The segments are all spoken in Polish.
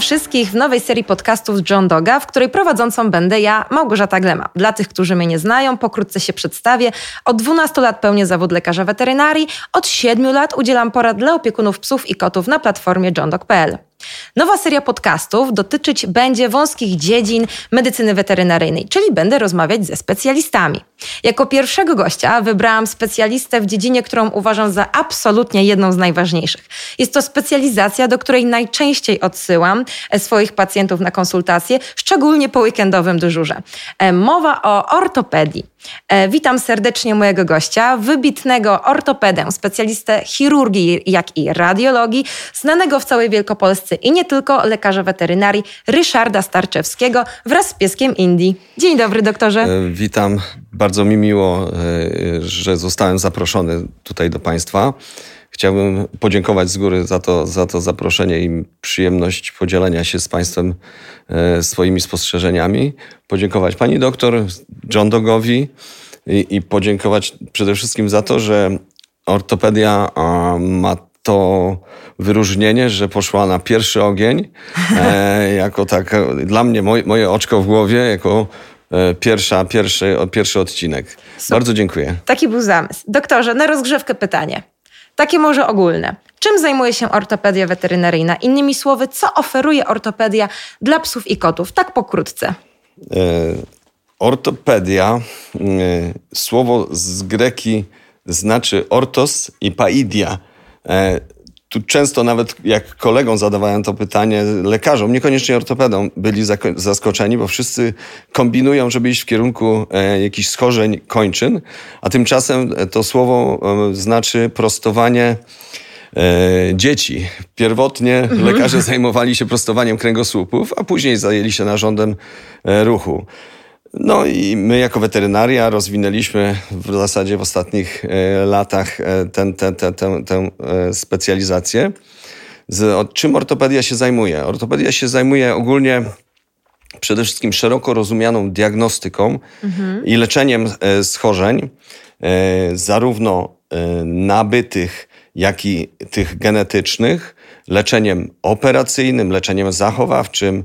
Wszystkich w nowej serii podcastów John Doga, w której prowadzącą będę ja, Małgorzata Glema. Dla tych, którzy mnie nie znają, pokrótce się przedstawię. Od 12 lat pełnię zawód lekarza weterynarii, od 7 lat udzielam porad dla opiekunów psów i kotów na platformie johndog.pl. Nowa seria podcastów dotyczyć będzie wąskich dziedzin medycyny weterynaryjnej, czyli będę rozmawiać ze specjalistami. Jako pierwszego gościa wybrałam specjalistę w dziedzinie, którą uważam za absolutnie jedną z najważniejszych. Jest to specjalizacja, do której najczęściej odsyłam swoich pacjentów na konsultacje, szczególnie po weekendowym dyżurze. E, mowa o ortopedii. E, witam serdecznie mojego gościa, wybitnego ortopedę, specjalistę chirurgii, jak i radiologii, znanego w całej Wielkopolsce i nie tylko lekarza weterynarii Ryszarda Starczewskiego wraz z pieskiem Indii. Dzień dobry, doktorze. E, witam. Bardzo mi miło, e, że zostałem zaproszony tutaj do Państwa. Chciałbym podziękować z góry za to, za to zaproszenie i przyjemność podzielenia się z Państwem e, swoimi spostrzeżeniami. Podziękować Pani doktor John Dogowi i, i podziękować przede wszystkim za to, że ortopedia ma to wyróżnienie, że poszła na pierwszy ogień, e, jako tak, dla mnie moje, moje oczko w głowie, jako e, pierwsza, pierwszy, pierwszy odcinek. Super. Bardzo dziękuję. Taki był zamysł. Doktorze, na rozgrzewkę pytanie. Takie może ogólne. Czym zajmuje się ortopedia weterynaryjna? Innymi słowy, co oferuje ortopedia dla psów i kotów? Tak pokrótce. E, ortopedia, e, słowo z greki znaczy ortos i paidia. E, tu często nawet jak kolegom zadawałem to pytanie, lekarzom, niekoniecznie ortopedom, byli zaskoczeni, bo wszyscy kombinują, żeby iść w kierunku e, jakichś schorzeń kończyn, a tymczasem to słowo e, znaczy prostowanie dzieci. Pierwotnie mhm. lekarze zajmowali się prostowaniem kręgosłupów, a później zajęli się narządem ruchu. No i my jako weterynaria rozwinęliśmy w zasadzie w ostatnich e, latach e, ten, ten, ten, ten, tę e, specjalizację. Z, czym ortopedia się zajmuje? Ortopedia się zajmuje ogólnie przede wszystkim szeroko rozumianą diagnostyką mhm. i leczeniem schorzeń, zarówno nabytych, jak i tych genetycznych, leczeniem operacyjnym, leczeniem zachowawczym, E,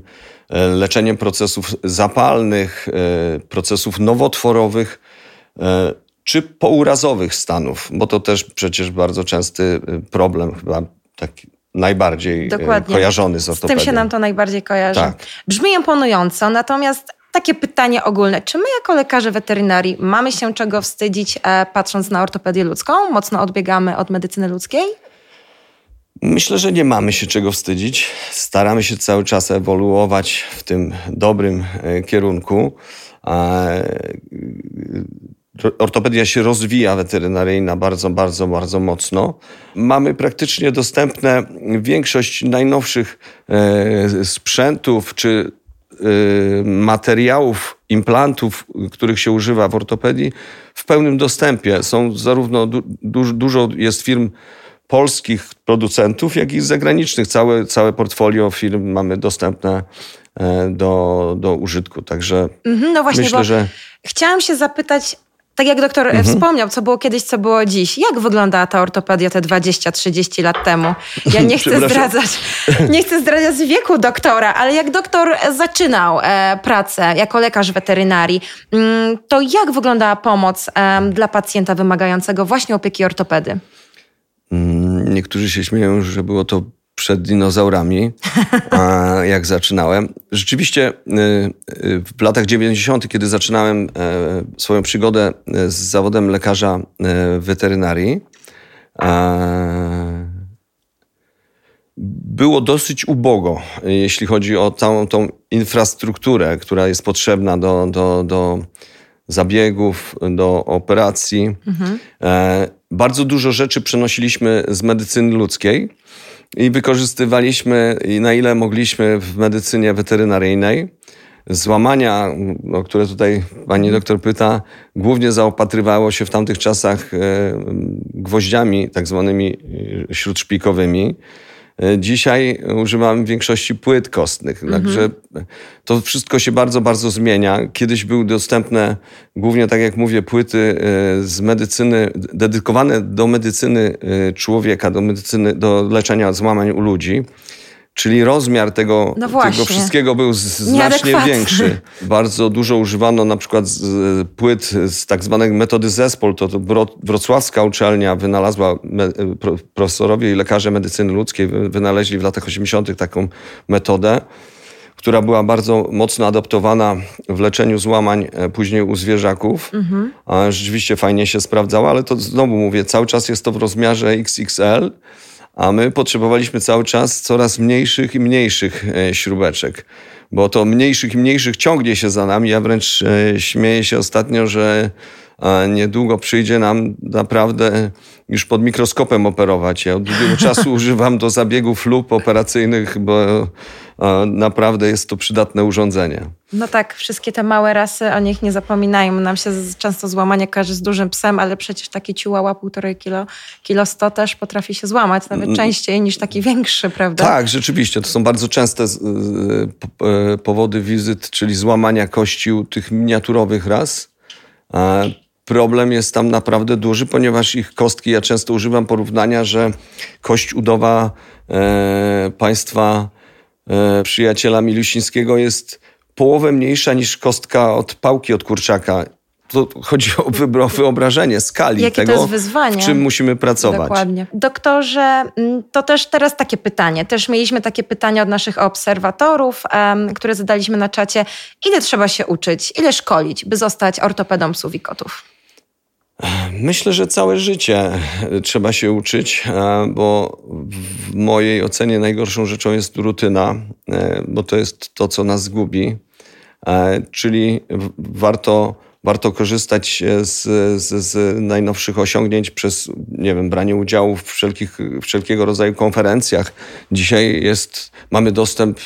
leczeniem procesów zapalnych, e, procesów nowotworowych e, czy pourazowych stanów, bo to też przecież bardzo częsty problem, chyba taki najbardziej Dokładnie. kojarzony z ortopedią. Z tym się nam to najbardziej kojarzy. Tak. Brzmi imponująco, natomiast takie pytanie ogólne. Czy my jako lekarze weterynarii mamy się czego wstydzić, patrząc na ortopedię ludzką? Mocno odbiegamy od medycyny ludzkiej? Myślę, że nie mamy się czego wstydzić. Staramy się cały czas ewoluować w tym dobrym e, kierunku. E, ortopedia się rozwija weterynaryjna bardzo, bardzo, bardzo mocno. Mamy praktycznie dostępne większość najnowszych e, sprzętów czy materiałów, implantów, których się używa w ortopedii w pełnym dostępie. Są zarówno du dużo jest firm polskich producentów, jak i zagranicznych. Całe, całe portfolio firm mamy dostępne e, do, do użytku. Także mhm, no właśnie, myślę, że. Chciałam się zapytać, tak jak doktor mhm. wspomniał, co było kiedyś, co było dziś. Jak wyglądała ta ortopedia te 20-30 lat temu? Ja nie chcę zdradzać, nie chcę zdradzać wieku doktora, ale jak doktor zaczynał e, pracę jako lekarz weterynarii, mm, to jak wyglądała pomoc e, dla pacjenta wymagającego właśnie opieki ortopedy? Niektórzy się śmieją, że było to przed dinozaurami, jak zaczynałem. Rzeczywiście y, y, w latach 90., kiedy zaczynałem e, swoją przygodę e, z zawodem lekarza e, weterynarii, było dosyć ubogo, jeśli chodzi o całą tą infrastrukturę, która jest potrzebna do, do, do zabiegów, do operacji. Mhm. Bardzo dużo rzeczy przenosiliśmy z medycyny ludzkiej i wykorzystywaliśmy na ile mogliśmy w medycynie weterynaryjnej. Złamania, o które tutaj pani doktor pyta, głównie zaopatrywało się w tamtych czasach e, gwoździami tak zwanymi e, śródszpikowymi. E, dzisiaj używam w większości płyt kostnych, mhm. także to wszystko się bardzo, bardzo zmienia. Kiedyś były dostępne głównie, tak jak mówię, płyty e, z medycyny, dedykowane do medycyny e, człowieka, do medycyny, do leczenia złamań u ludzi. Czyli rozmiar tego, No tego wszystkiego był znacznie większy. Bardzo dużo używano na przykład z, z płyt z tak zwanej metody zespół. To, to wrocławska uczelnia wynalazła, me, pro, profesorowie i lekarze medycyny ludzkiej wy- wynaleźli w latach 80. taką metodę, która była bardzo mocno adaptowana w leczeniu złamań e, później u zwierzaków. A rzeczywiście fajnie się sprawdzała, ale to znowu mówię, cały czas jest to w rozmiarze XXL, a my potrzebowaliśmy cały czas coraz mniejszych i mniejszych e, śrubeczek. Bo to mniejszych i mniejszych ciągnie się za nami. Ja wręcz e, śmieję się ostatnio, że e, niedługo przyjdzie nam naprawdę już pod mikroskopem operować. Ja od długiego czasu używam do zabiegów lub operacyjnych, bo e, naprawdę jest to przydatne urządzenie. No tak, wszystkie te małe rasy, o nich nie zapominają. Nam się często złamanie kojarzy z dużym psem, ale przecież taki ciułała półtorej kilo, kilo sto też potrafi się złamać, nawet częściej niż taki większy, prawda? Tak, rzeczywiście. To są bardzo częste p- e, powody wizyt, czyli złamania kości u tych miniaturowych ras. Problem jest tam naprawdę duży, ponieważ ich kostki, ja często używam porównania, że kość udowa e, państwa e, przyjaciela Milusińskiego jest połowę mniejsza niż kostka od pałki od kurczaka. To chodzi o wyobrażenie skali Jakie to tego, jest wyzwanie. w czym musimy pracować. Dokładnie. Doktorze, mm, to też teraz takie pytanie. Też mieliśmy takie pytania od naszych obserwatorów, em, które zadaliśmy na czacie. Ile trzeba się uczyć, ile szkolić, by zostać ortopedą psów i kotów? Myślę, że całe życie trzeba się uczyć, bo w mojej ocenie najgorszą rzeczą jest rutyna, e, bo to jest to, co nas zgubi. E, Czyli warto, warto korzystać z, z, z najnowszych osiągnięć przez, nie wiem, branie udziału w wszelkich, wszelkiego rodzaju konferencjach. Dzisiaj jest, mamy dostęp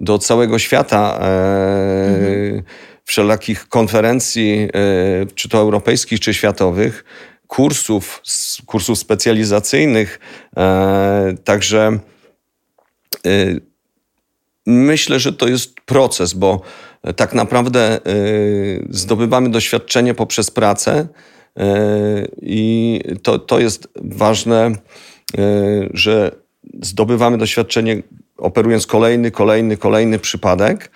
do całego świata. E, wszelakich konferencji, e, czy to europejskich, czy światowych, kursów, kursów specjalizacyjnych. E, Także e, myślę, że to jest proces, bo tak naprawdę zdobywamy doświadczenie poprzez pracę i to, to jest ważne, że zdobywamy doświadczenie operując kolejny, kolejny, kolejny przypadek.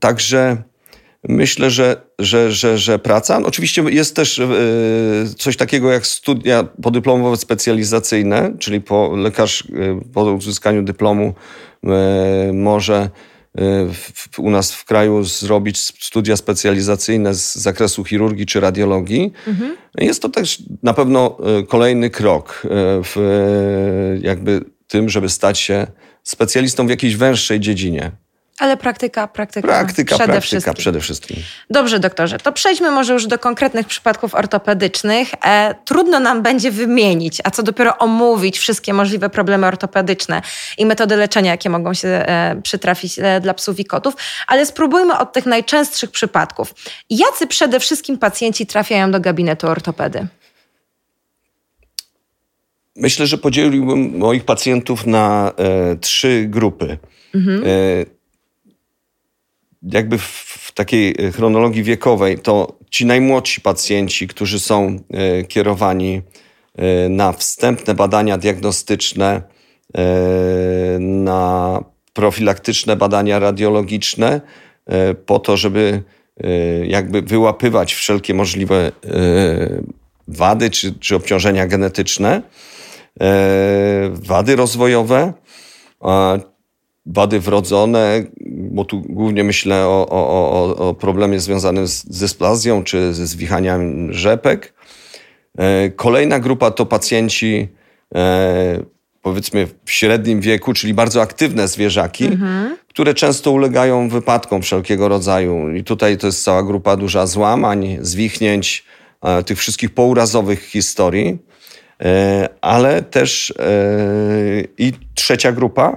Także Myślę, że, że, że, że praca. No oczywiście jest też e, coś takiego jak studia podyplomowe specjalizacyjne, czyli po lekarz e, po uzyskaniu dyplomu e, może u nas w kraju zrobić studia specjalizacyjne z zakresu chirurgii czy radiologii. Jest to też na pewno kolejny krok w jakby tym, żeby stać się specjalistą w jakiejś węższej dziedzinie. Ale praktyka, praktyka, Praktyka, przede praktyka wszystkim. przede wszystkim. Dobrze, doktorze, to przejdźmy może już do konkretnych przypadków ortopedycznych. E, trudno nam będzie wymienić, a co dopiero omówić wszystkie możliwe problemy ortopedyczne i metody leczenia, jakie mogą się e, przytrafić e, dla psów i kotów, ale spróbujmy od tych najczęstszych przypadków. Jacy przede wszystkim pacjenci trafiają do gabinetu ortopedy? Myślę, że podzieliłbym moich pacjentów na e, trzy grupy. E, jakby w, takiej chronologii wiekowej, to ci najmłodsi pacjenci, którzy są e, kierowani e, na wstępne badania diagnostyczne, e, na profilaktyczne badania radiologiczne, e, po to, żeby e, jakby wyłapywać wszelkie możliwe e, wady czy, czy obciążenia genetyczne, e, wady rozwojowe, wady wrodzone, bo tu głównie myślę o, o, o, problemie związanym z dysplazją czy ze zwichaniami rzepek. E, Kolejna grupa to pacjenci e, powiedzmy w średnim wieku, czyli bardzo aktywne zwierzaki, które często ulegają wypadkom wszelkiego rodzaju. I tutaj to jest cała grupa duża złamań, zwichnięć, e, tych wszystkich pourazowych historii. Ale też i trzecia grupa,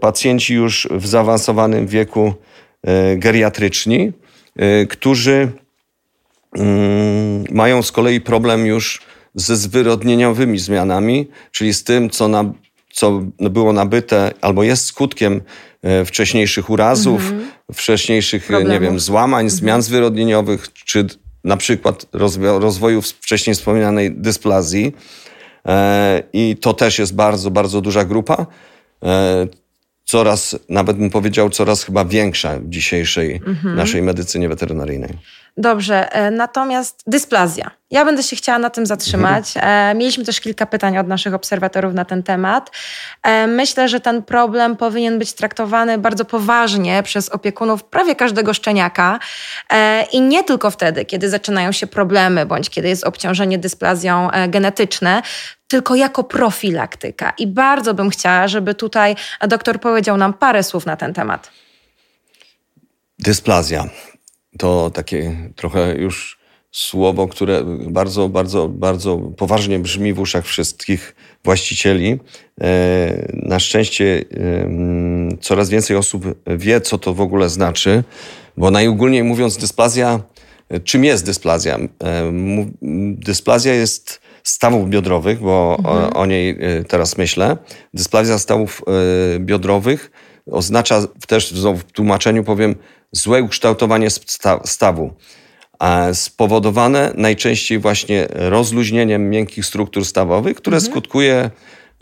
pacjenci już w zaawansowanym wieku e, geriatryczni, e, którzy mm, mają z kolei problem już ze zwyrodnieniowymi zmianami, czyli z tym, co, na, co było nabyte albo jest skutkiem e, wcześniejszych urazów, wcześniejszych, e, nie wiem, złamań, zmian zwyrodnieniowych, czy na przykład rozwo- rozwoju wcześniej wspomnianej dysplazji. E, I to też jest bardzo, bardzo duża grupa. E, coraz, nawet bym powiedział, coraz chyba większa w dzisiejszej mhm. naszej medycynie weterynaryjnej. Dobrze, e, natomiast dysplazja. Ja będę się chciała na tym zatrzymać. Mhm. Mieliśmy też kilka pytań od naszych obserwatorów na ten temat. E, myślę, że ten problem powinien być traktowany bardzo poważnie przez opiekunów prawie każdego szczeniaka i nie tylko wtedy, kiedy zaczynają się problemy bądź kiedy jest obciążenie dysplazją genetyczne, tylko jako profilaktyka. I bardzo bym chciała, żeby tutaj doktor powiedział nam parę słów na ten temat. Dysplazja to takie trochę już słowo, które bardzo, bardzo, bardzo poważnie brzmi w uszach wszystkich właścicieli. E, na szczęście coraz więcej osób wie, co to w ogóle znaczy, bo najogólniej mówiąc, dysplazja, czym jest dysplazja? E, dysplazja jest stawów biodrowych, bo mhm. o, o, niej e, teraz myślę. Dysplazja stawów biodrowych oznacza też w tłumaczeniu powiem złe ukształtowanie stawu, spowodowane najczęściej właśnie rozluźnieniem miękkich struktur stawowych, które mhm. skutkuje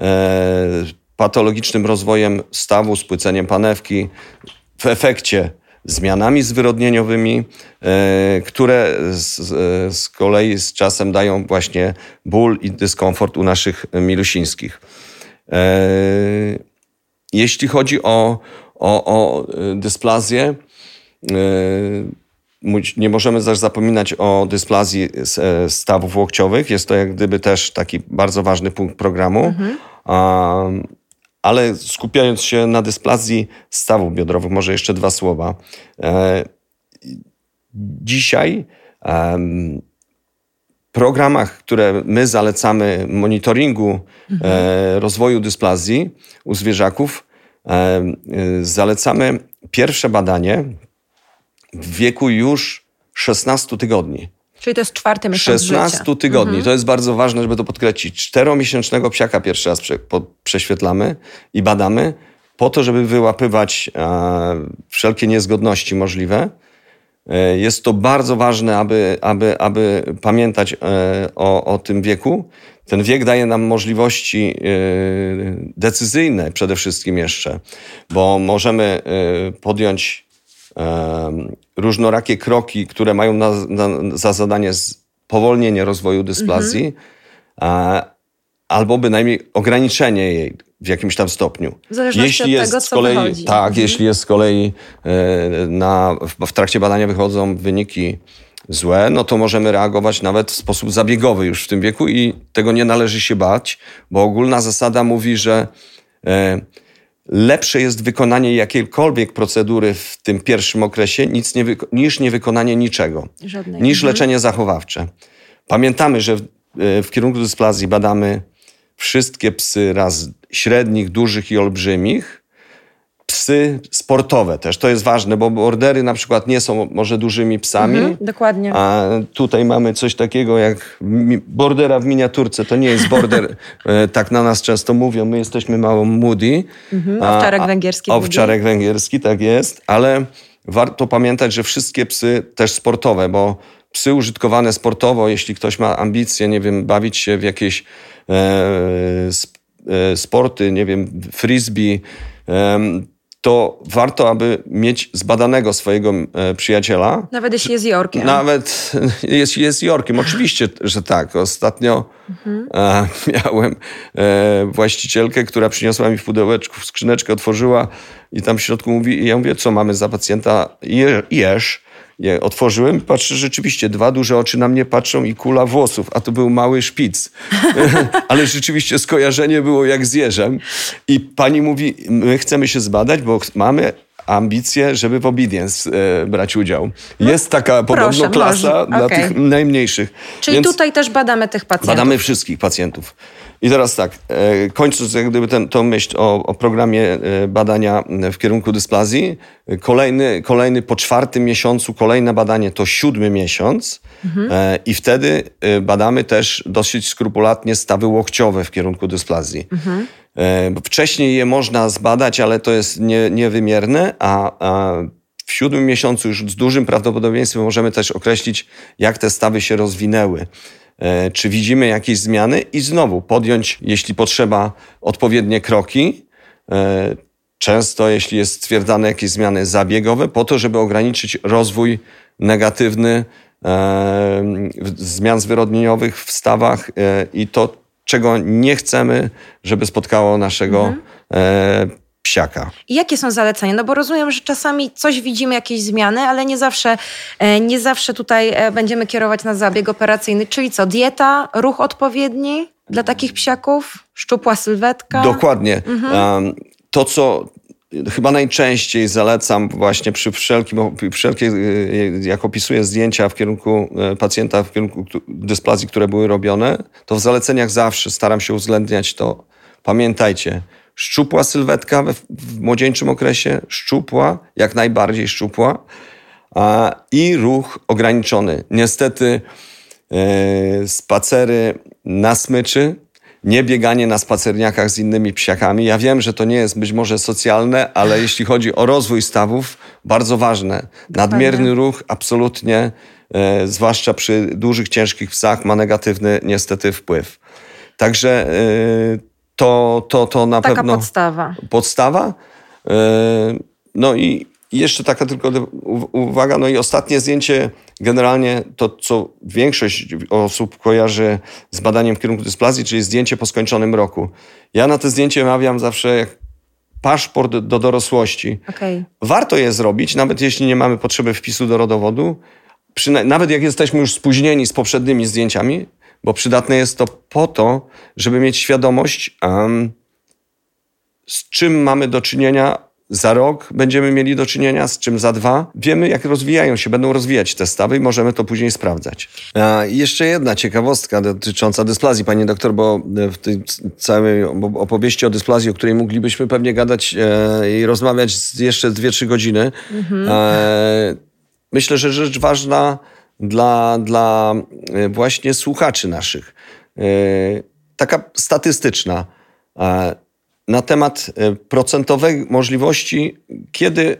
e, patologicznym rozwojem stawu, spłyceniem panewki, w efekcie zmianami zwyrodnieniowymi, e, które z, z, kolei z czasem dają właśnie ból i dyskomfort u naszych milusińskich. E, jeśli chodzi o, o, o dysplazję, nie możemy też zapominać o dysplazji e, stawów łokciowych. Jest to jak gdyby też taki bardzo ważny punkt programu. Mhm. Ale skupiając się na dysplazji stawów biodrowych, może jeszcze dwa słowa. E, dzisiaj w programach, które my zalecamy monitoringu mhm. E, rozwoju dysplazji u zwierzaków, zalecamy pierwsze badanie w wieku już 16 tygodni. Czyli to jest czwarty miesiąc 16 życia. tygodni. Mhm. To jest bardzo ważne, żeby to podkreślić. Czteromiesięcznego psiaka pierwszy raz prze, po, prześwietlamy i badamy po to, żeby wyłapywać e, wszelkie niezgodności możliwe. E, jest to bardzo ważne, aby, aby, aby pamiętać e, o, o tym wieku. Ten wiek daje nam możliwości e, decyzyjne przede wszystkim jeszcze, bo możemy e, podjąć różnorakie kroki, które mają na, na, za zadanie spowolnienie rozwoju dysplazji, mhm. albo bynajmniej ograniczenie jej w jakimś tam stopniu. W zależności jeśli od jest tego, co kolei, wychodzi. Tak, mhm. jeśli jest z kolei e, na, w trakcie badania wychodzą wyniki złe, no to możemy reagować nawet w sposób zabiegowy już w tym wieku i tego nie należy się bać, bo ogólna zasada mówi, że e, lepsze jest wykonanie jakiejkolwiek procedury w tym pierwszym okresie nic nie niż niewykonanie niczego, Żadnej. niż mhm. leczenie zachowawcze. Pamiętamy, że w, e, w kierunku dysplazji badamy wszystkie psy raz średnich, dużych i olbrzymich, psy sportowe też. To jest ważne, bo bordery na przykład nie są może dużymi psami. Mhm, dokładnie. A tutaj mamy coś takiego jak bordera w miniaturce. To nie jest border, e, tak na nas często mówią. My jesteśmy mało moody. Mhm, owczarek węgierski. Owczarek węgierski, tak jest. Ale warto pamiętać, że wszystkie psy też sportowe, bo psy użytkowane sportowo, jeśli ktoś ma ambicje, nie wiem, bawić się w jakieś e, e, sporty, nie wiem, frisbee, to warto, aby mieć zbadanego swojego e, przyjaciela. Nawet jeśli jest Jorkiem. Nawet jeśli jest Jorkiem. Oczywiście, że tak. Ostatnio mhm. miałem e, właścicielkę, która przyniosła mi w pudełeczku, w skrzyneczkę otworzyła i tam w środku mówi, ja mówię, co mamy za pacjenta? Je, jesz. Je otworzyłem, patrzę, rzeczywiście dwa duże oczy na mnie patrzą i kula włosów, a to był mały szpic. Ale rzeczywiście skojarzenie było jak z jeżem. I pani mówi, my chcemy się zbadać, bo mamy ambicje, żeby w obedience e, brać udział. No, Jest taka podobno klasa dla okay. tych najmniejszych. Czyli Więc tutaj też badamy tych pacjentów. Badamy wszystkich pacjentów. I teraz tak, e, kończąc jak gdyby ten, tą myśl o, o programie e, badania w kierunku dysplazji, kolejny, kolejny po czwartym miesiącu, kolejne badanie to siódmy miesiąc mhm. E, i wtedy badamy też dosyć skrupulatnie stawy łokciowe w kierunku dysplazji. Mhm. Wcześniej je można zbadać, ale to jest nie, niewymierne, a, a w siódmym miesiącu już z dużym prawdopodobieństwem możemy też określić, jak te stawy się rozwinęły. E, czy widzimy jakieś zmiany i znowu podjąć, jeśli potrzeba, odpowiednie kroki. E, często jeśli jest stwierdzane jakieś zmiany zabiegowe, po to, żeby ograniczyć rozwój negatywny e, zmian zwyrodnieniowych w stawach i to, czego nie chcemy, żeby spotkało naszego mhm. Psiaka. I jakie są zalecenia? No bo rozumiem, że czasami coś widzimy, jakieś zmiany, ale nie zawsze, e, nie zawsze tutaj e, będziemy kierować na zabieg operacyjny. Czyli co, dieta, ruch odpowiedni dla takich psiaków? Szczupła sylwetka? Dokładnie. Mhm. To, co chyba najczęściej zalecam właśnie przy wszelkim, wszelkie, e, jak opisuję zdjęcia w kierunku pacjenta, w kierunku dysplazji, które były robione, to w zaleceniach zawsze staram się uwzględniać to. Pamiętajcie, Szczupła sylwetka w, w młodzieńczym okresie, szczupła, jak najbardziej szczupła a, i ruch ograniczony. Niestety e, spacery na smyczy, nie bieganie na spacerniakach z innymi psiakami. Ja wiem, że to nie jest być może socjalne, ale jeśli chodzi o rozwój stawów, bardzo ważne. Nadmierny ruch absolutnie, e, zwłaszcza przy dużych, ciężkich psach, ma negatywny niestety wpływ. Także e, to, to, to na taka pewno. Podstawa. Podstawa. E, no i jeszcze taka tylko uwaga, no i ostatnie zdjęcie, generalnie to, co większość osób kojarzy z badaniem w kierunku dysplazji, czyli zdjęcie po skończonym roku. Ja na to zdjęcie mawiam zawsze jak paszport do dorosłości. Okay. Warto je zrobić, nawet jeśli nie mamy potrzeby wpisu do rodowodu. nawet jak jesteśmy już spóźnieni z poprzednimi zdjęciami, bo przydatne jest to po to, żeby mieć świadomość, um, z czym mamy do czynienia za rok, będziemy mieli do czynienia, z czym za dwa. Wiemy, jak rozwijają się, będą rozwijać te stawy i możemy to później sprawdzać. A jeszcze jedna ciekawostka dotycząca dysplazji, pani doktor, bo w tej całej opowieści o dysplazji, o której moglibyśmy pewnie gadać e, i rozmawiać jeszcze dwie, trzy godziny, mhm. e, myślę, że rzecz ważna dla, dla e, właśnie słuchaczy naszych. E, taka statystyczna e, na temat procentowej możliwości, kiedy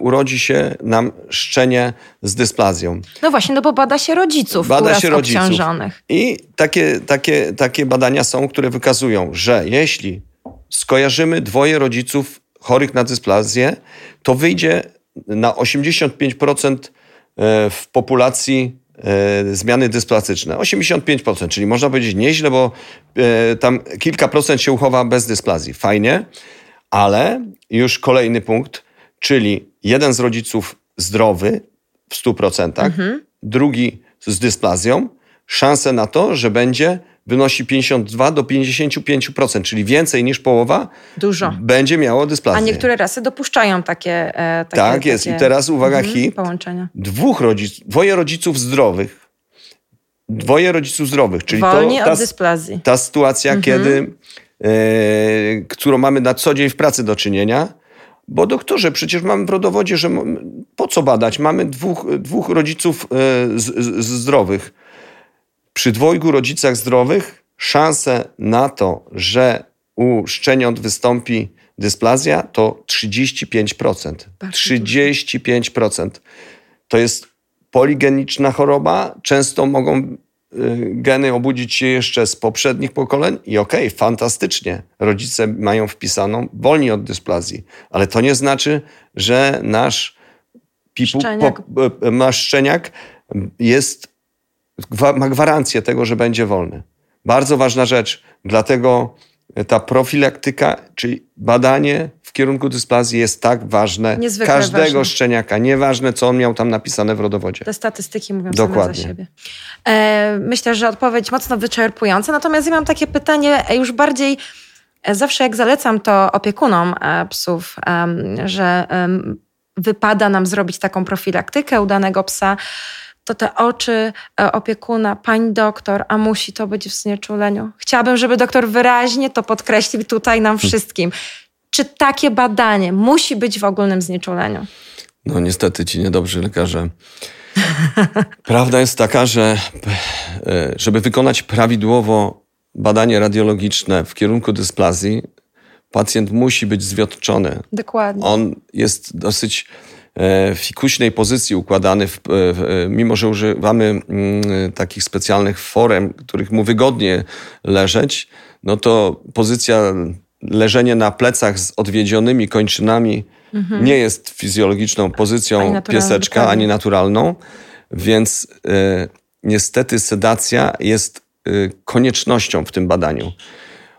urodzi się nam szczenie z dysplazją. No właśnie, no bo bada się rodziców bada się rodziców. obciążonych. I takie, takie, takie badania są, które wykazują, że jeśli skojarzymy dwoje rodziców chorych na dysplazję, to wyjdzie na 85% E, w populacji e, zmiany dysplastyczne. 85%, czyli można powiedzieć nieźle, bo e, tam kilka procent się uchowa bez dysplazji. Fajnie, ale już kolejny punkt, czyli jeden z rodziców zdrowy w 100%, mhm. drugi z dysplazją, szanse na to, że będzie wynosi 52 do 55%, czyli więcej niż połowa Dużo. będzie miało dysplazję. A niektóre rasy dopuszczają takie, e, takie Tak jest. Takie... I teraz uwaga mhm, hit. Połączenia. Dwóch rodziców, dwoje rodziców zdrowych, dwoje rodziców zdrowych, czyli Wolnie to, ta, od dysplazji. ta sytuacja, mhm. kiedy, e, którą mamy na co dzień w pracy do czynienia, bo doktorze, przecież mamy w rodowodzie, że po co badać? Mamy dwóch, dwóch rodziców e, z, z, zdrowych przy dwojgu rodzicach zdrowych szanse na to, że u szczeniąt wystąpi dysplazja, to 35%. Bardzo 35%. To jest poligeniczna choroba. Często mogą y, geny obudzić się jeszcze z poprzednich pokoleń i okej, okay, fantastycznie, rodzice mają wpisaną wolni od dysplazji, ale to nie znaczy, że nasz pipu, szczeniak. Po, nasz szczeniak jest ma gwarancję tego, że będzie wolny. Bardzo ważna rzecz, dlatego ta profilaktyka, czyli badanie w kierunku dysplazji jest tak ważne. Niezwykle każdego ważne. szczeniaka, nieważne co on miał tam napisane w rodowodzie. Te statystyki mówią Dokładnie. same za siebie. E, myślę, że odpowiedź mocno wyczerpująca, natomiast ja mam takie pytanie już bardziej, e, zawsze jak zalecam to opiekunom e, psów, że wypada nam zrobić taką profilaktykę u danego psa, to te oczy e, opiekuna, pani doktor, a musi to być w znieczuleniu. Chciałabym, żeby doktor wyraźnie to podkreślił tutaj nam wszystkim. Czy takie badanie musi być w ogólnym znieczuleniu? No niestety ci niedobrzy lekarze. Prawda jest taka, że e, żeby wykonać prawidłowo badanie radiologiczne w kierunku dysplazji, pacjent musi być zwiotczony. Dokładnie. On jest dosyć fikuśnej pozycji układany, w, e, mimo że używamy mm, takich specjalnych forem, których mu wygodnie leżeć, no to pozycja leżenie na plecach z odwiedzionymi kończynami mhm. nie jest fizjologiczną pozycją ani pieseczka, ani naturalną, więc y, niestety sedacja jest y, koniecznością w tym badaniu.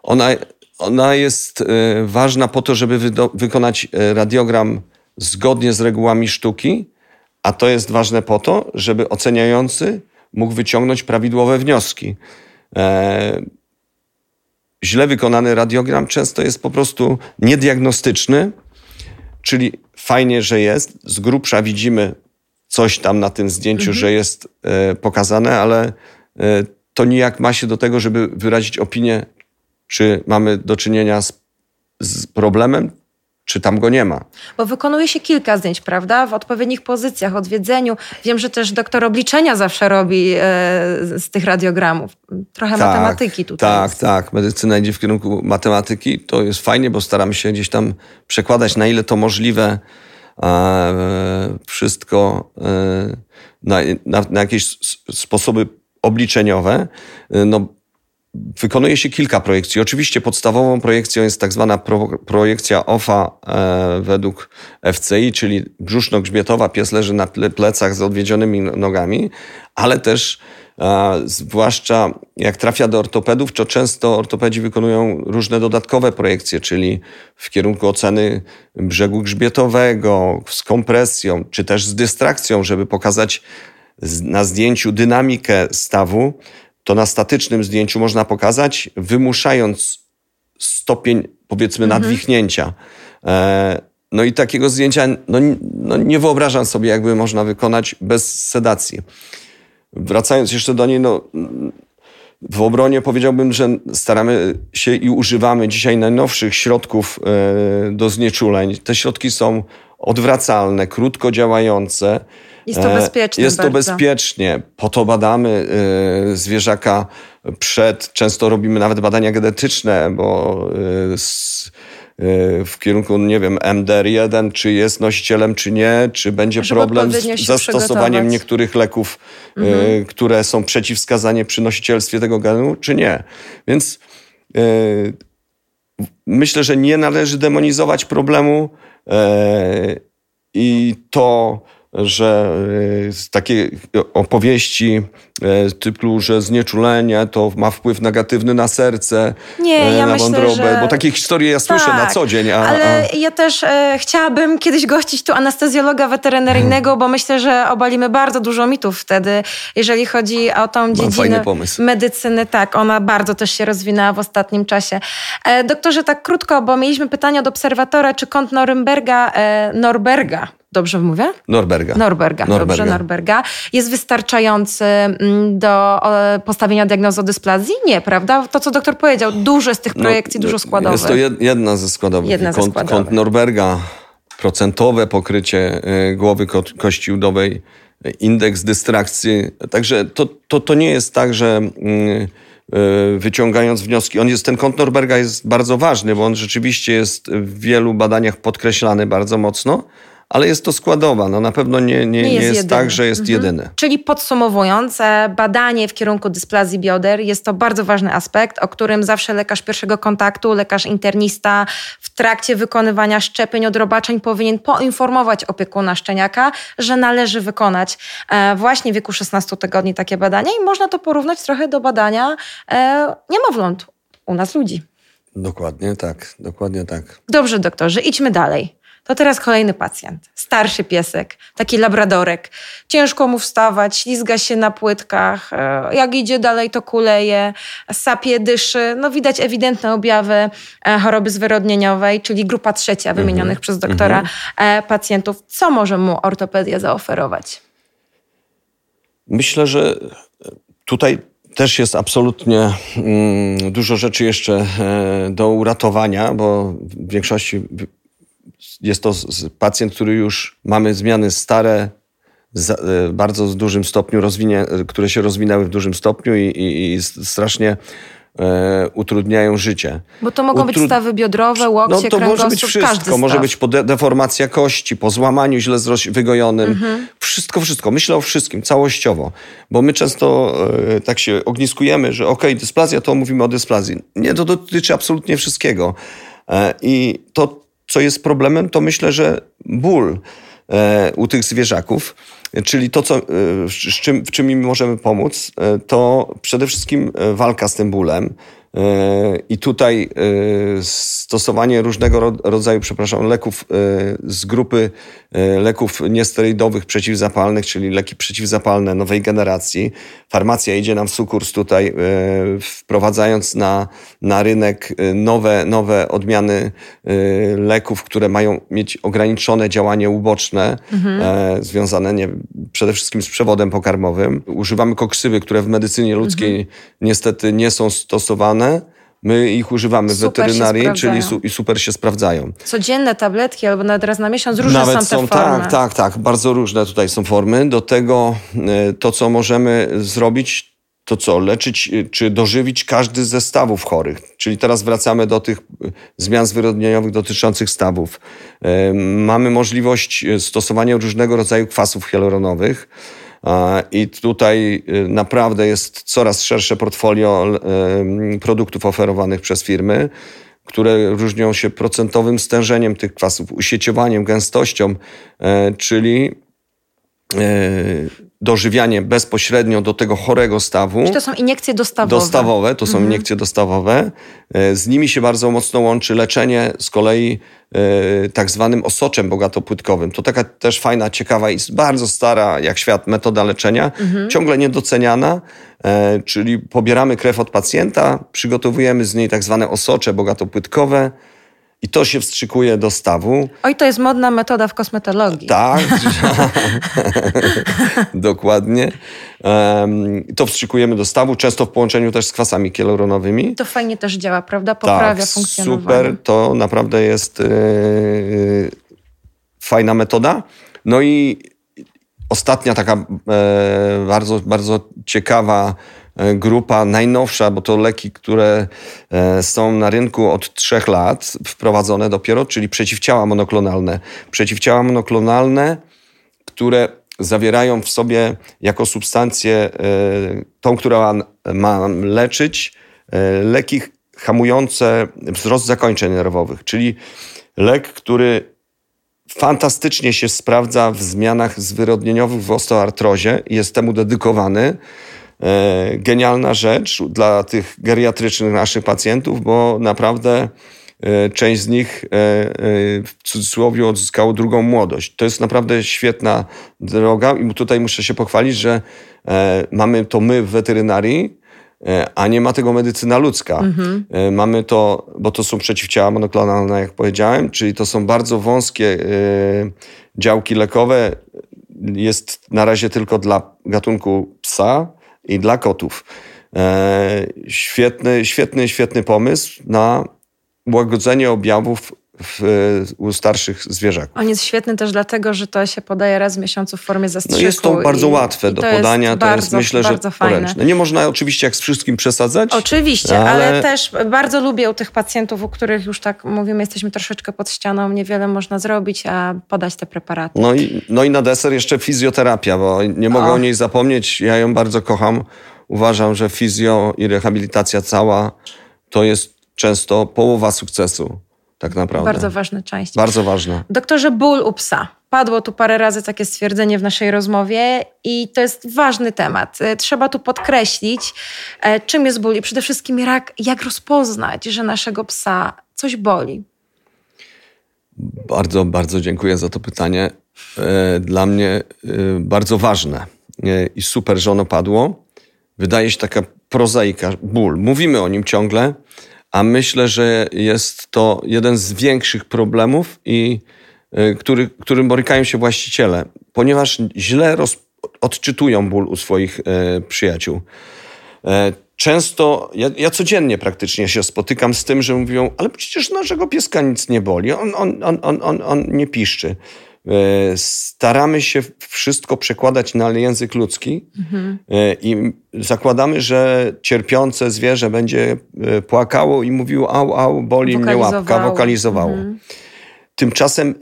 Ona, ona jest y, ważna po to, żeby wykonać radiogram zgodnie z regułami sztuki, a to jest ważne po to, żeby oceniający mógł wyciągnąć prawidłowe wnioski. E, źle wykonany radiogram często jest po prostu niediagnostyczny, czyli fajnie, że jest, z grubsza widzimy coś tam na tym zdjęciu, mhm. że jest e, pokazane, ale e, to nijak ma się do tego, żeby wyrazić opinię, czy mamy do czynienia z, z problemem, czy tam go nie ma. Bo wykonuje się kilka zdjęć, prawda? W odpowiednich pozycjach, odwiedzeniu. Wiem, że też doktor obliczenia zawsze robi e, z tych radiogramów. Trochę tak, matematyki tutaj. Tak, jest. tak. Medycyna idzie w kierunku matematyki. To jest fajnie, bo staramy się gdzieś tam przekładać, na ile to możliwe, e, wszystko e, na, na, na jakieś sposoby obliczeniowe. No, wykonuje się kilka projekcji. Oczywiście podstawową projekcją jest tak zwana pro, projekcja OFA e, według FCI, czyli brzuszno-grzbietowa, pies leży na plecach z odwiedzionymi nogami, ale też e, zwłaszcza jak trafia do ortopedów, to często ortopedzi wykonują różne dodatkowe projekcje, czyli w kierunku oceny brzegu grzbietowego, z kompresją, czy też z dystrakcją, żeby pokazać na zdjęciu dynamikę stawu, to na statycznym zdjęciu można pokazać, wymuszając stopień, powiedzmy, mhm. nadwichnięcia. E, no i takiego zdjęcia no, no, nie wyobrażam sobie, jakby można wykonać bez sedacji. Wracając jeszcze do niej, no, w obronie powiedziałbym, że staramy się i używamy dzisiaj najnowszych środków e, do znieczuleń. Te środki są odwracalne, krótko działające. Jest to e, bezpieczne. Jest to bezpiecznie. Po to badamy e, zwierzaka przed, często robimy nawet badania genetyczne, bo w kierunku, nie wiem, MDR1, czy jest nosicielem, czy nie, czy będzie Żeby problem z zastosowaniem niektórych leków, mhm. które są przeciwwskazanie przy nosicielstwie tego genu, czy nie. Więc myślę, że nie należy demonizować problemu i to że e, takie opowieści e, typu, że znieczulenie to ma wpływ negatywny na serce, nie, e, ja na myślę, wątrobę, że... bo takie historie ja słyszę tak, na co dzień. A, ale a... ja też e, chciałabym kiedyś gościć tu anestezjologa weterynaryjnego, hmm. bo myślę, że obalimy bardzo dużo mitów wtedy, jeżeli chodzi o tą dziedzinę medycyny. Tak, ona bardzo też się rozwinęła w ostatnim czasie. E, doktorze, tak krótko, bo mieliśmy pytanie od obserwatora, czy kąt Norymberga, e, Norberga, Dobrze mówię? Norberga. Norberga. Norberga. Dobrze, Norberga. Jest wystarczający mm, do postawienia diagnozy dysplazji? Nie, prawda? To, co doktor powiedział, dużo z tych no, projekcji, no, dużo składowych. Jest to jedna ze składowych. Jedna kąt, ze składowych. kąt Norberga, procentowe pokrycie y, głowy kości udowej, indeks dystrakcji. Także to, to, to nie jest tak, że mm, y, wyciągając wnioski. On jest, ten kąt Norberga jest bardzo ważny, bo on rzeczywiście jest w wielu badaniach podkreślany bardzo mocno, ale jest to składowa. No na pewno nie, nie, nie jest, nie jest tak, że jest mhm. jedyny. Czyli podsumowując, badanie w kierunku dysplazji bioder jest to bardzo ważny aspekt, o którym zawsze lekarz pierwszego kontaktu, lekarz internista w trakcie wykonywania szczepień, odrobaczeń powinien poinformować opiekuna szczeniaka, że należy wykonać e, właśnie w wieku 16 tygodni takie badanie i można to porównać trochę do badania e, niemowląt u nas ludzi. Dokładnie tak, dokładnie tak. Dobrze, doktorze, idźmy dalej. To teraz kolejny pacjent. Starszy piesek, taki labradorek. Ciężko mu wstawać, ślizga się na płytkach. E, jak idzie dalej, to kuleje, sapie, dyszy. No widać ewidentne objawy e, choroby zwyrodnieniowej, czyli grupa trzecia wymienionych mm -hmm. przez doktora mm -hmm. pacjentów. Co może mu ortopedia zaoferować? Myślę, że tutaj też jest absolutnie mm, dużo rzeczy jeszcze do uratowania, bo w większości jest to pacjent, który już mamy zmiany stare, e, bardzo w dużym stopniu, rozwinie, które się rozwinęły w dużym stopniu i, i, i strasznie e, utrudniają życie. Bo to mogą Utrud... być stawy biodrowe, łokcie, no, to może być wszystko. Może być deformacja kości, po złamaniu źle wygojonym. Mhm. Wszystko, wszystko. Myślę o wszystkim, całościowo. Bo my często e, tak się ogniskujemy, że okej, okay, dysplazja, to mówimy o dysplazji. Nie, to dotyczy absolutnie wszystkiego. I to, co jest problemem, to myślę, że ból u tych zwierzaków. Czyli to, co, z czym, w czym im możemy pomóc, to przede wszystkim walka z tym bólem. I tutaj stosowanie różnego rodzaju, przepraszam, leków z grupy leków niesterydowych przeciwzapalnych, czyli leki przeciwzapalne nowej generacji. Farmacja idzie nam w sukurs tutaj, wprowadzając na, na rynek nowe, nowe odmiany leków, które mają mieć ograniczone działanie uboczne, mhm. związane nie, przede wszystkim z przewodem pokarmowym. Używamy koksywy, które w medycynie ludzkiej mhm. niestety nie są stosowane My ich używamy w weterynarii, czyli su i super się sprawdzają. Codzienne tabletki albo nawet raz na miesiąc, różne nawet są te są, formy. Tak, tak, tak. Bardzo różne tutaj są formy. Do tego e, to, co możemy zrobić, to co? Leczyć e, czy dożywić każdy ze stawów chorych. Czyli teraz wracamy do tych e, zmian zwyrodnieniowych dotyczących stawów. Mamy możliwość stosowania różnego rodzaju kwasów hialuronowych. I tutaj y, naprawdę jest coraz szersze portfolio y, produktów oferowanych przez firmy, które różnią się procentowym stężeniem tych kwasów, usieciowaniem, gęstością, e, czyli dożywianie bezpośrednio do tego chorego stawu. Czy to są iniekcje dostawowe? Dostawowe, to są mhm. iniekcje dostawowe. E, z nimi się bardzo mocno łączy leczenie z kolei e, tak zwanym osoczem bogatopłytkowym. To taka też fajna, ciekawa i bardzo stara jak świat metoda leczenia, mhm. ciągle niedoceniana, e, czyli pobieramy krew od pacjenta, przygotowujemy z niej tak zwane osocze bogatopłytkowe, i to się wstrzykuje do stawu. Oj, to jest modna metoda w kosmetologii. Tak, dokładnie. Um, to wstrzykujemy do stawu, często w połączeniu też z kwasami kielorunowymi. To fajnie też działa, prawda? Poprawia tak, funkcjonowanie. super, to naprawdę jest yy, fajna metoda. No i ostatnia taka e, bardzo, bardzo ciekawa grupa najnowsza, bo to leki, które e, są na rynku od trzech lat, wprowadzone dopiero, czyli przeciwciała monoklonalne. Przeciwciała monoklonalne, które zawierają w sobie jako substancję e, tą, która ma leczyć, leki hamujące wzrost zakończeń nerwowych, czyli lek, który fantastycznie się sprawdza w zmianach zwyrodnieniowych w osteoartrozie jest temu dedykowany. E, genialna rzecz dla tych geriatrycznych naszych pacjentów, bo naprawdę e, część z nich e, w cudzysłowie odzyskało drugą młodość. To jest naprawdę świetna droga i tutaj muszę się pochwalić, że mamy to my w weterynarii, a nie ma tego medycyna ludzka. Mhm. Mamy to, bo to są przeciwciała monoklonalne, jak powiedziałem, czyli to są bardzo wąskie działki lekowe. Jest na razie tylko dla gatunku psa i dla kotów. E, świetny, świetny, świetny pomysł na łagodzenie objawów w, u starszych zwierzaków. On jest świetny też dlatego, że to się podaje raz w miesiącu w formie zastrzyku. No jest to bardzo i, łatwe i do podania, jest to bardzo, jest myślę, bardzo że fajne. poręczne. Nie można oczywiście jak z wszystkim przesadzać. Oczywiście, ale... ale... też bardzo lubię u tych pacjentów, u których już tak mówimy, jesteśmy troszeczkę pod ścianą, niewiele można zrobić, a podać te preparaty. No i, no i na deser jeszcze fizjoterapia, bo nie mogę o, o niej zapomnieć, ja ją bardzo kocham. Uważam, że fizjo i rehabilitacja cała to jest często połowa sukcesu tak naprawdę. Bardzo ważna część. Bardzo ważna. Doktorze, ból u psa. Padło tu parę razy takie stwierdzenie w naszej rozmowie i to jest ważny temat. E, trzeba tu podkreślić, e, czym jest ból i przede wszystkim jak, jak rozpoznać, że naszego psa coś boli. Bardzo, bardzo dziękuję za to pytanie. E, dla mnie bardzo ważne i super, że ono padło. Wydaje się taka prozaika, ból. Mówimy o nim ciągle, a myślę, że jest to jeden z większych problemów, i, y, który, którym borykają się właściciele, ponieważ źle roz, odczytują ból u swoich e, przyjaciół. E, często, ja, ja, codziennie praktycznie się spotykam z tym, że mówią, ale przecież naszego pieska nic nie boli, on, on, on, on, on, on nie piszczy. E, staramy się wszystko przekładać na język ludzki mhm. i zakładamy, że cierpiące zwierzę będzie e, płakało i mówiło au, au, boli mnie łapka, wokalizowało. Mhm. Tymczasem,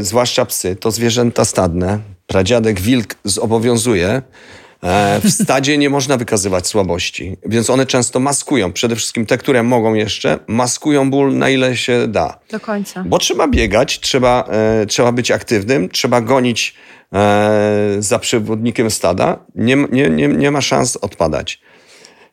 zwłaszcza psy, to zwierzęta stadne, pradziadek wilk zobowiązuje, E, w stadzie nie można wykazywać słabości, więc one często maskują. Przede wszystkim te, które mogą jeszcze, maskują ból na ile się da. Do końca. Bo trzeba biegać, trzeba, e, trzeba być aktywnym, trzeba gonić e, za przewodnikiem stada. Nie, nie, nie, nie ma szans odpadać.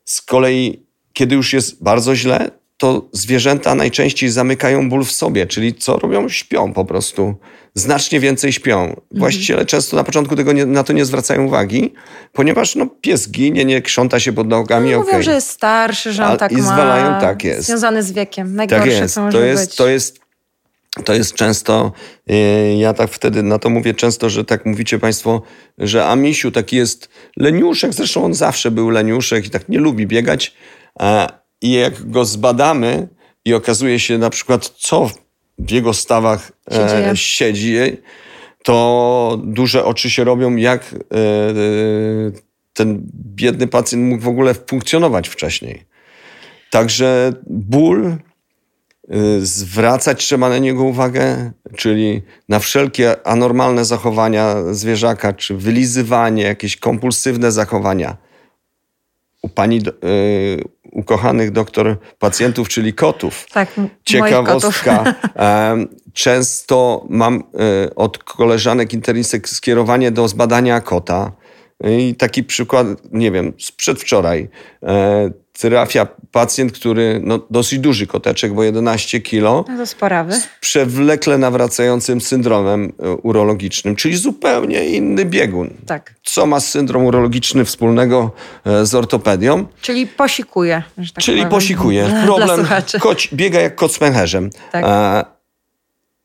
Z kolei, kiedy już jest bardzo źle, to zwierzęta najczęściej zamykają ból w sobie, czyli co robią? Śpią po prostu. Znacznie więcej śpią. Właściciele często na początku tego nie, na to nie zwracają uwagi, ponieważ no, pies ginie, nie krząta się pod nogami. No, mówią, że jest starszy, że on A- tak i ma. zwalają, tak jest. Związany z wiekiem. Tak Najgorsze, jest. co może To jest, być. to jest, to jest często, yy, ja tak wtedy na to mówię często, że tak mówicie Państwo, że Amisiu taki jest leniuszek, zresztą on zawsze był leniuszek i tak nie lubi biegać. A, I jak go zbadamy i okazuje się na przykład, co w jego stawach e, siedzi, to duże oczy się robią, jak e, e, ten biedny pacjent mógł w ogóle funkcjonować wcześniej. Także ból, y, zwracać trzeba na niego uwagę, czyli na wszelkie anormalne zachowania zwierzaka, czy wylizywanie, jakieś kompulsywne zachowania. U pani y, ukochanych doktor pacjentów, czyli kotów. Tak, m- moich kotów. Ciekawostka. Często mam e, od koleżanek internistek skierowanie do zbadania kota. I taki przykład, nie wiem, z przedwczoraj. Trafia pacjent, który, no dosyć duży koteczek, bo 11 kilo, No to sporawy. przewlekle nawracającym syndromem e, urologicznym, czyli zupełnie inny biegun. Tak. Co ma syndrom urologiczny wspólnego e, z ortopedią? Czyli posikuje. że tak Czyli powiem. posikuje. Problem, koć, biega jak kot z pęcherzem. Tak. E,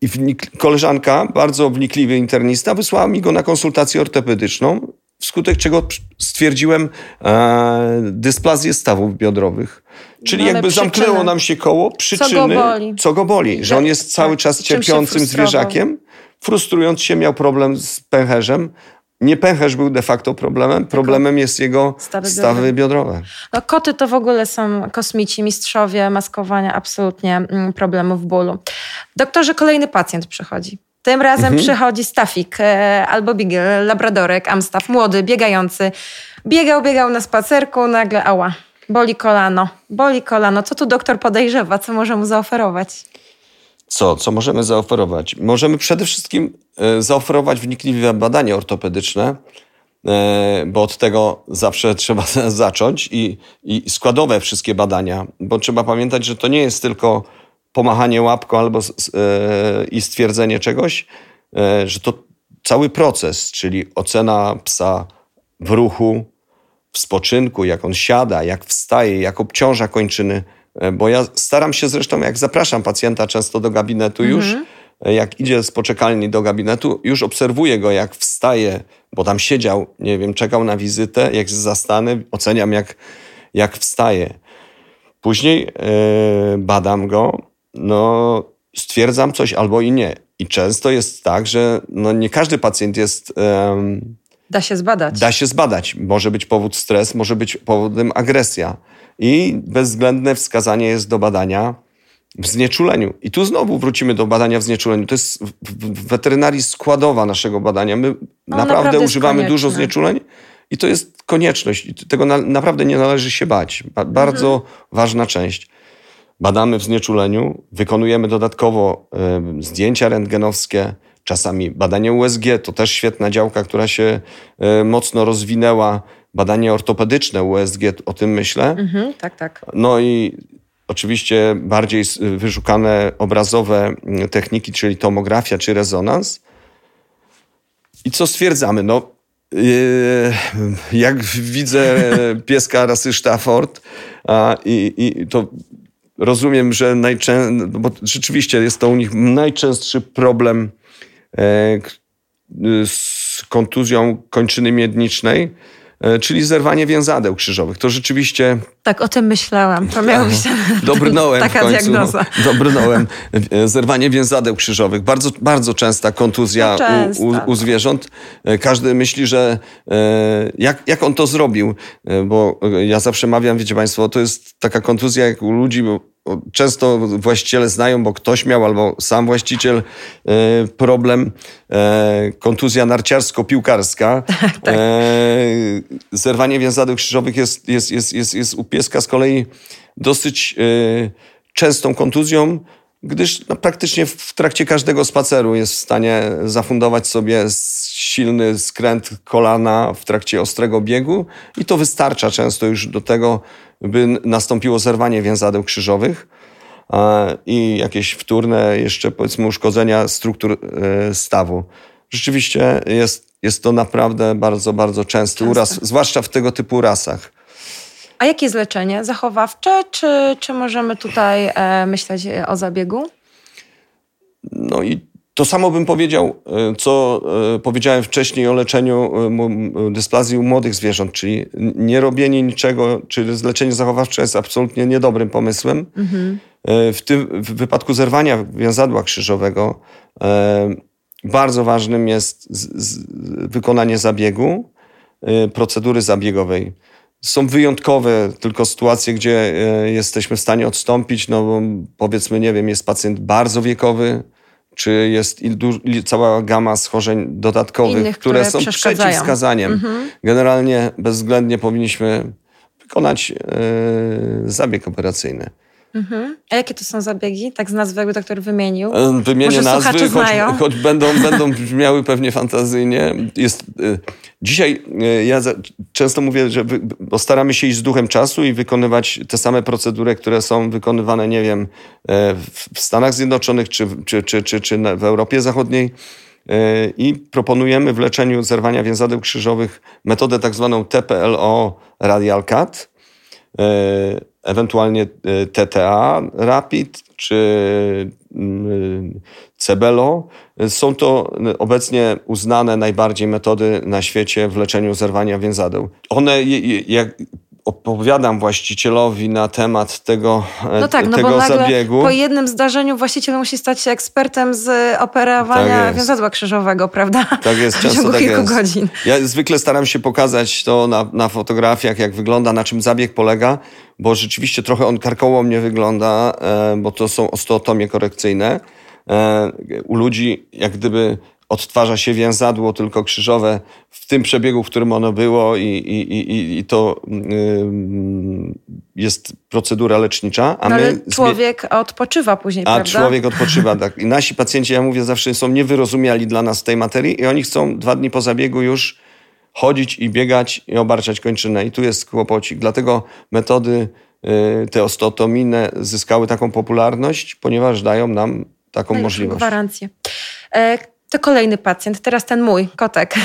I koleżanka, bardzo wnikliwy internista, wysłała mi go na konsultację ortopedyczną, wskutek czego stwierdziłem e, dysplazję stawów biodrowych. Czyli No jakby przyczyny. zamknęło nam się koło przyczyny, boli? co go boli. Że on jest cały tak. czas cierpiącym zwierzakiem, frustrując się, miał problem z pęcherzem. Nie pęcherz był de facto problemem, problemem jest jego stawy stawy, biodrowe. biodrowe. No, koty to w ogóle są kosmici, mistrzowie maskowania absolutnie mm, problemów bólu. Doktorze, kolejny pacjent przychodzi. Tym razem Mhm. przychodzi stafik e, albo bigel, labradorek, amstaff, młody, biegający. Biegał, biegał na spacerku, nagle ała, boli kolano, boli kolano. Co tu doktor podejrzewa? Co może mu zaoferować? Co, co możemy zaoferować? Możemy przede wszystkim e, zaoferować wnikliwe badanie ortopedyczne, e, bo od tego zawsze trzeba zacząć i, i składowe wszystkie badania, bo trzeba pamiętać, że to nie jest tylko pomachanie łapką albo e, i stwierdzenie czegoś, e, że to cały proces, czyli ocena psa w ruchu, w spoczynku, jak on siada, jak wstaje, jak obciąża kończyny. E, Bo ja staram się zresztą, jak zapraszam pacjenta często do gabinetu już, e, jak idzie z poczekalni do gabinetu, już obserwuję go, jak wstaje, bo tam siedział, nie wiem, czekał na wizytę, jak jest zastany, oceniam, jak, jak wstaje. Później e, badam go, no, stwierdzam coś albo i nie. I często jest tak, że no, nie każdy pacjent jest. em, Da się zbadać. Da się zbadać. Może być powód stres, może być powodem agresja. I bezwzględne wskazanie jest do badania w znieczuleniu. I tu znowu wrócimy do badania w znieczuleniu. To jest w- weterynarii składowa naszego badania. My naprawdę, No, naprawdę jest używamy dużo znieczuleń i to jest konieczność. Tego na, naprawdę nie należy się bać. Ba, bardzo Mhm. ważna część. Badamy w znieczuleniu, wykonujemy dodatkowo zdjęcia rentgenowskie, czasami badanie USG, to też świetna działka, która się y, mocno rozwinęła. Badanie ortopedyczne USG, o tym myślę. Mhm, tak, tak. No i oczywiście bardziej wyszukane obrazowe techniki, czyli tomografia czy rezonans. I co stwierdzamy? No, yy, jak widzę pieska rasy Stafford a, i, i to rozumiem, że najczę... bo rzeczywiście jest to u nich najczęstszy problem e, z kontuzją kończyny miedniczej, e, czyli zerwanie więzadeł krzyżowych. To rzeczywiście Tak, o tym myślałam. To miało być Dobrnąłem taka w końcu. diagnoza. Dobrnąłem. E, Zerwanie więzadeł krzyżowych. Bardzo, bardzo częsta kontuzja No częsta, u, u, u zwierząt. E, Każdy myśli, że e, jak, jak on to zrobił, E, bo e, ja zawsze mawiam, wiecie Państwo, to jest taka kontuzja jak u ludzi, bo często właściciele znają, bo ktoś miał albo sam właściciel e, problem. E, kontuzja narciarsko-piłkarska. tak. Zerwanie więzadeł krzyżowych jest, jest, jest, jest, jest u pieska z kolei dosyć częstą kontuzją, gdyż no, praktycznie w trakcie każdego spaceru jest w stanie zafundować sobie silny skręt kolana w trakcie ostrego biegu i to wystarcza często już do tego, by nastąpiło zerwanie więzadeł krzyżowych i jakieś wtórne jeszcze powiedzmy uszkodzenia struktur e, stawu. Rzeczywiście jest, jest to naprawdę bardzo, bardzo częsty Często. uraz, zwłaszcza w tego typu rasach. A jakie jest leczenie? Zachowawcze, czy, czy możemy tutaj e, myśleć o zabiegu? No i to samo bym powiedział, e, co e, powiedziałem wcześniej o leczeniu e, dysplazji u młodych zwierząt, czyli nie robienie niczego, czyli leczenie zachowawcze jest absolutnie niedobrym pomysłem. Mhm. W tym w wypadku zerwania więzadła krzyżowego bardzo ważnym jest z, z, wykonanie zabiegu, procedury zabiegowej. Są wyjątkowe tylko sytuacje, gdzie jesteśmy w stanie odstąpić, no bo powiedzmy, nie wiem, jest pacjent bardzo wiekowy, czy jest cała gama schorzeń dodatkowych, Innych, które, które są przeciwwskazaniem. Mhm. Generalnie bezwzględnie powinniśmy wykonać yy, zabieg operacyjny. Mhm. A jakie to są zabiegi? Tak z nazwy jakby doktor wymienił. E, wymienię Może nazwy, choć, choć, będą, będą brzmiały pewnie fantazyjnie. Jest, y, dzisiaj y, ja za, często mówię, że wy, staramy się iść z duchem czasu i wykonywać te same procedury, które są wykonywane, nie wiem, w Stanach Zjednoczonych czy, czy, czy, czy, czy w Europie Zachodniej. I proponujemy w leczeniu zerwania więzadeł krzyżowych metodę tak zwaną TPLO Radial Cut ewentualnie e, TTA Rapid czy mm, Cebelo. Są to obecnie uznane najbardziej metody na świecie w leczeniu zerwania więzadeł. One, jak opowiadam właścicielowi na temat tego, e, no tak, no tego bo zabiegu. Po jednym zdarzeniu właściciel musi stać się ekspertem z operowania tak więzadła krzyżowego, prawda? Tak jest, często w ciągu tak kilku jest. godzin. Ja zwykle staram się pokazać to na, na fotografiach, jak wygląda, na czym zabieg polega, bo rzeczywiście trochę on karkołomnie wygląda, e, bo to są osteotomie korekcyjne. E, u ludzi jak gdyby odtwarza się więzadło tylko krzyżowe w tym przebiegu, w którym ono było i, i, i, i to jest procedura lecznicza. A no my ale człowiek odpoczywa później, a prawda? A człowiek odpoczywa, tak. I nasi pacjenci, ja mówię zawsze, są niewyrozumiali dla nas w tej materii i oni chcą dwa dni po zabiegu już chodzić i biegać i obarczać kończynę. I tu jest kłopocik. Dlatego metody y, te osteotomijne zyskały taką popularność, ponieważ dają nam taką Dają możliwość. gwarancję. E, to kolejny pacjent, teraz ten mój, kotek.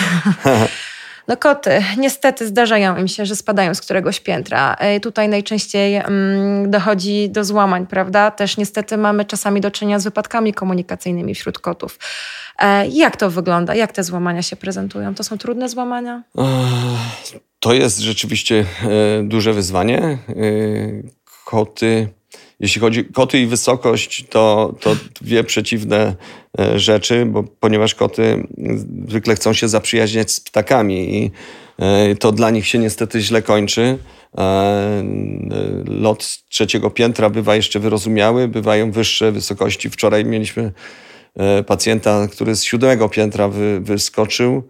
No koty, niestety zdarzają im się, że spadają z któregoś piętra. E, tutaj najczęściej mm, dochodzi do złamań, prawda? Też niestety mamy czasami do czynienia z wypadkami komunikacyjnymi wśród kotów. E, jak to wygląda? Jak te złamania się prezentują? To są trudne złamania? To jest rzeczywiście e, duże wyzwanie. Koty jeśli chodzi o koty i wysokość, to, to dwie przeciwne e, rzeczy, bo ponieważ koty zwykle chcą się zaprzyjaźniać z ptakami i e, to dla nich się niestety źle kończy. E, lot z trzeciego piętra bywa jeszcze wyrozumiały, bywają wyższe wysokości. Wczoraj mieliśmy pacjenta, który z siódmego piętra wy, wyskoczył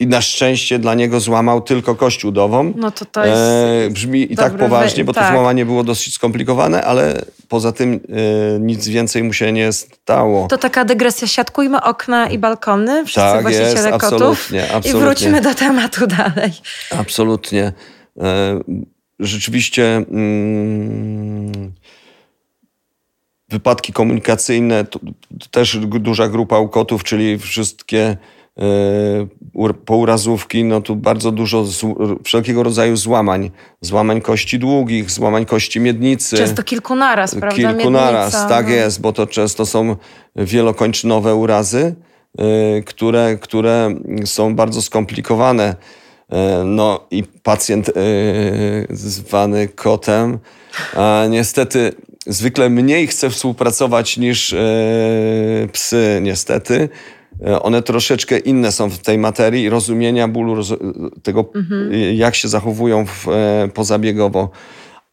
i na szczęście dla niego złamał tylko kość udową. No to to jest e, brzmi i tak poważnie, bo tak. to złamanie było dosyć skomplikowane, ale poza tym e, nic więcej mu się nie stało. To taka dygresja. Siatkujmy okna i balkony, wszyscy tak, właściciele jest, kotów. Absolutnie, absolutnie. I wróćmy do tematu dalej. Absolutnie. E, rzeczywiście mm, wypadki komunikacyjne, to, to też duża grupa u kotów, czyli wszystkie pourazówki, no tu bardzo dużo wszelkiego rodzaju złamań. Złamań kości długich, złamań kości miednicy. Często kilku naraz, prawda? Kilku Miednica, naraz, tak no. jest, bo to często są wielokończynowe urazy, e, które, które są bardzo skomplikowane. E, no i pacjent zwany kotem, niestety zwykle mniej chce współpracować niż psy, niestety E, one troszeczkę inne są w tej materii rozumienia bólu, tego mhm. jak się zachowują w, e, pozabiegowo.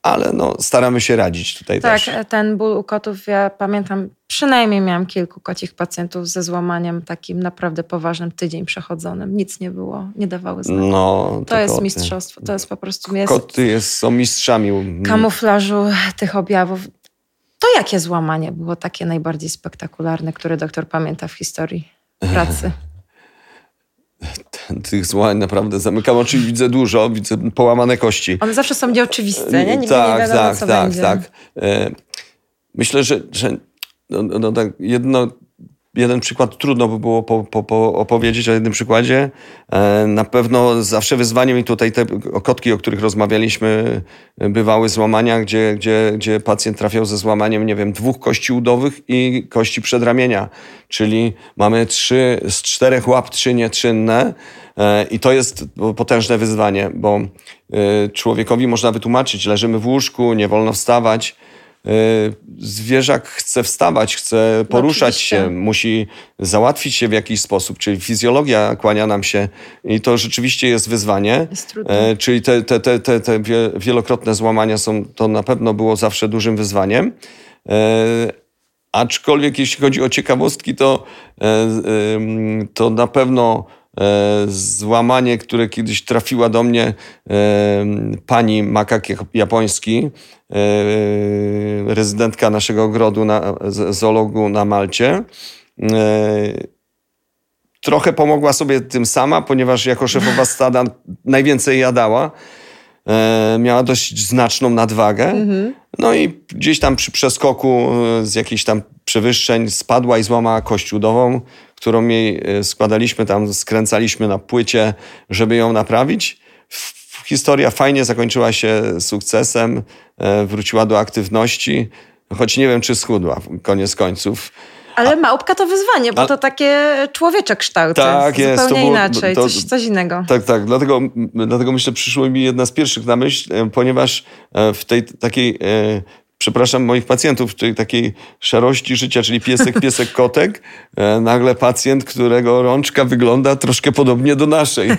ale no, staramy się radzić tutaj tak, też. Tak, ten ból u kotów, ja pamiętam, przynajmniej miałam kilku kocich pacjentów ze złamaniem takim naprawdę poważnym, tydzień przechodzonym. Nic nie było, nie dawały znać. No, to jest koty. mistrzostwo, to jest po prostu... Jest Koty jest, są mistrzami. Kamuflażu tych objawów. To jakie złamanie było takie najbardziej spektakularne, które doktor pamięta w historii pracy? tych złań naprawdę zamykam oczy i widzę dużo, widzę połamane kości. One zawsze są nieoczywiste, nie? Nigdy tak, nie wiadomo, tak, co tak, będzie. tak. E, myślę, że, że no, no tak jedno jeden przykład trudno by było po, po, po opowiedzieć o jednym przykładzie. E, na pewno zawsze wyzwaniem i tutaj te kotki, o których rozmawialiśmy, bywały złamania, gdzie, gdzie, gdzie pacjent trafiał ze złamaniem, nie wiem, dwóch kości udowych i kości przedramienia. Czyli mamy trzy, z czterech łap trzy nietrzynne e, i to jest potężne wyzwanie, bo e, człowiekowi można wytłumaczyć, leżymy w łóżku, nie wolno wstawać, zwierzak chce wstawać, chce poruszać no się, musi załatwić się w jakiś sposób, czyli fizjologia kłania nam się i to rzeczywiście jest wyzwanie. Jest e, czyli te, te, te, te, te wielokrotne złamania są, to na pewno było zawsze dużym wyzwaniem. E, aczkolwiek jeśli chodzi o ciekawostki, to, to na pewno złamanie, które kiedyś trafiła do mnie pani makak japoński, E, rezydentka naszego ogrodu na, zoologu na Malcie. E, trochę pomogła sobie tym sama, ponieważ jako szefowa stada najwięcej jadała. E, miała dość znaczną nadwagę. Mhm. No i gdzieś tam przy przeskoku z jakichś tam przewyższeń spadła i złamała kość udową, którą jej składaliśmy tam, skręcaliśmy na płycie, żeby ją naprawić historia fajnie zakończyła się sukcesem, e, wróciła do aktywności, choć nie wiem, czy schudła koniec końców. Ale małpka to wyzwanie, bo to takie człowiecze kształty. Tak, jest. Zupełnie było, inaczej, to, coś, coś innego. Tak, tak. Dlatego, dlatego myślę, przyszło mi jedna z pierwszych na myśl, e, ponieważ e, w tej takiej przepraszam moich pacjentów, czyli takiej szarości życia, czyli piesek, piesek, kotek, e, nagle pacjent, którego rączka wygląda troszkę podobnie do naszej.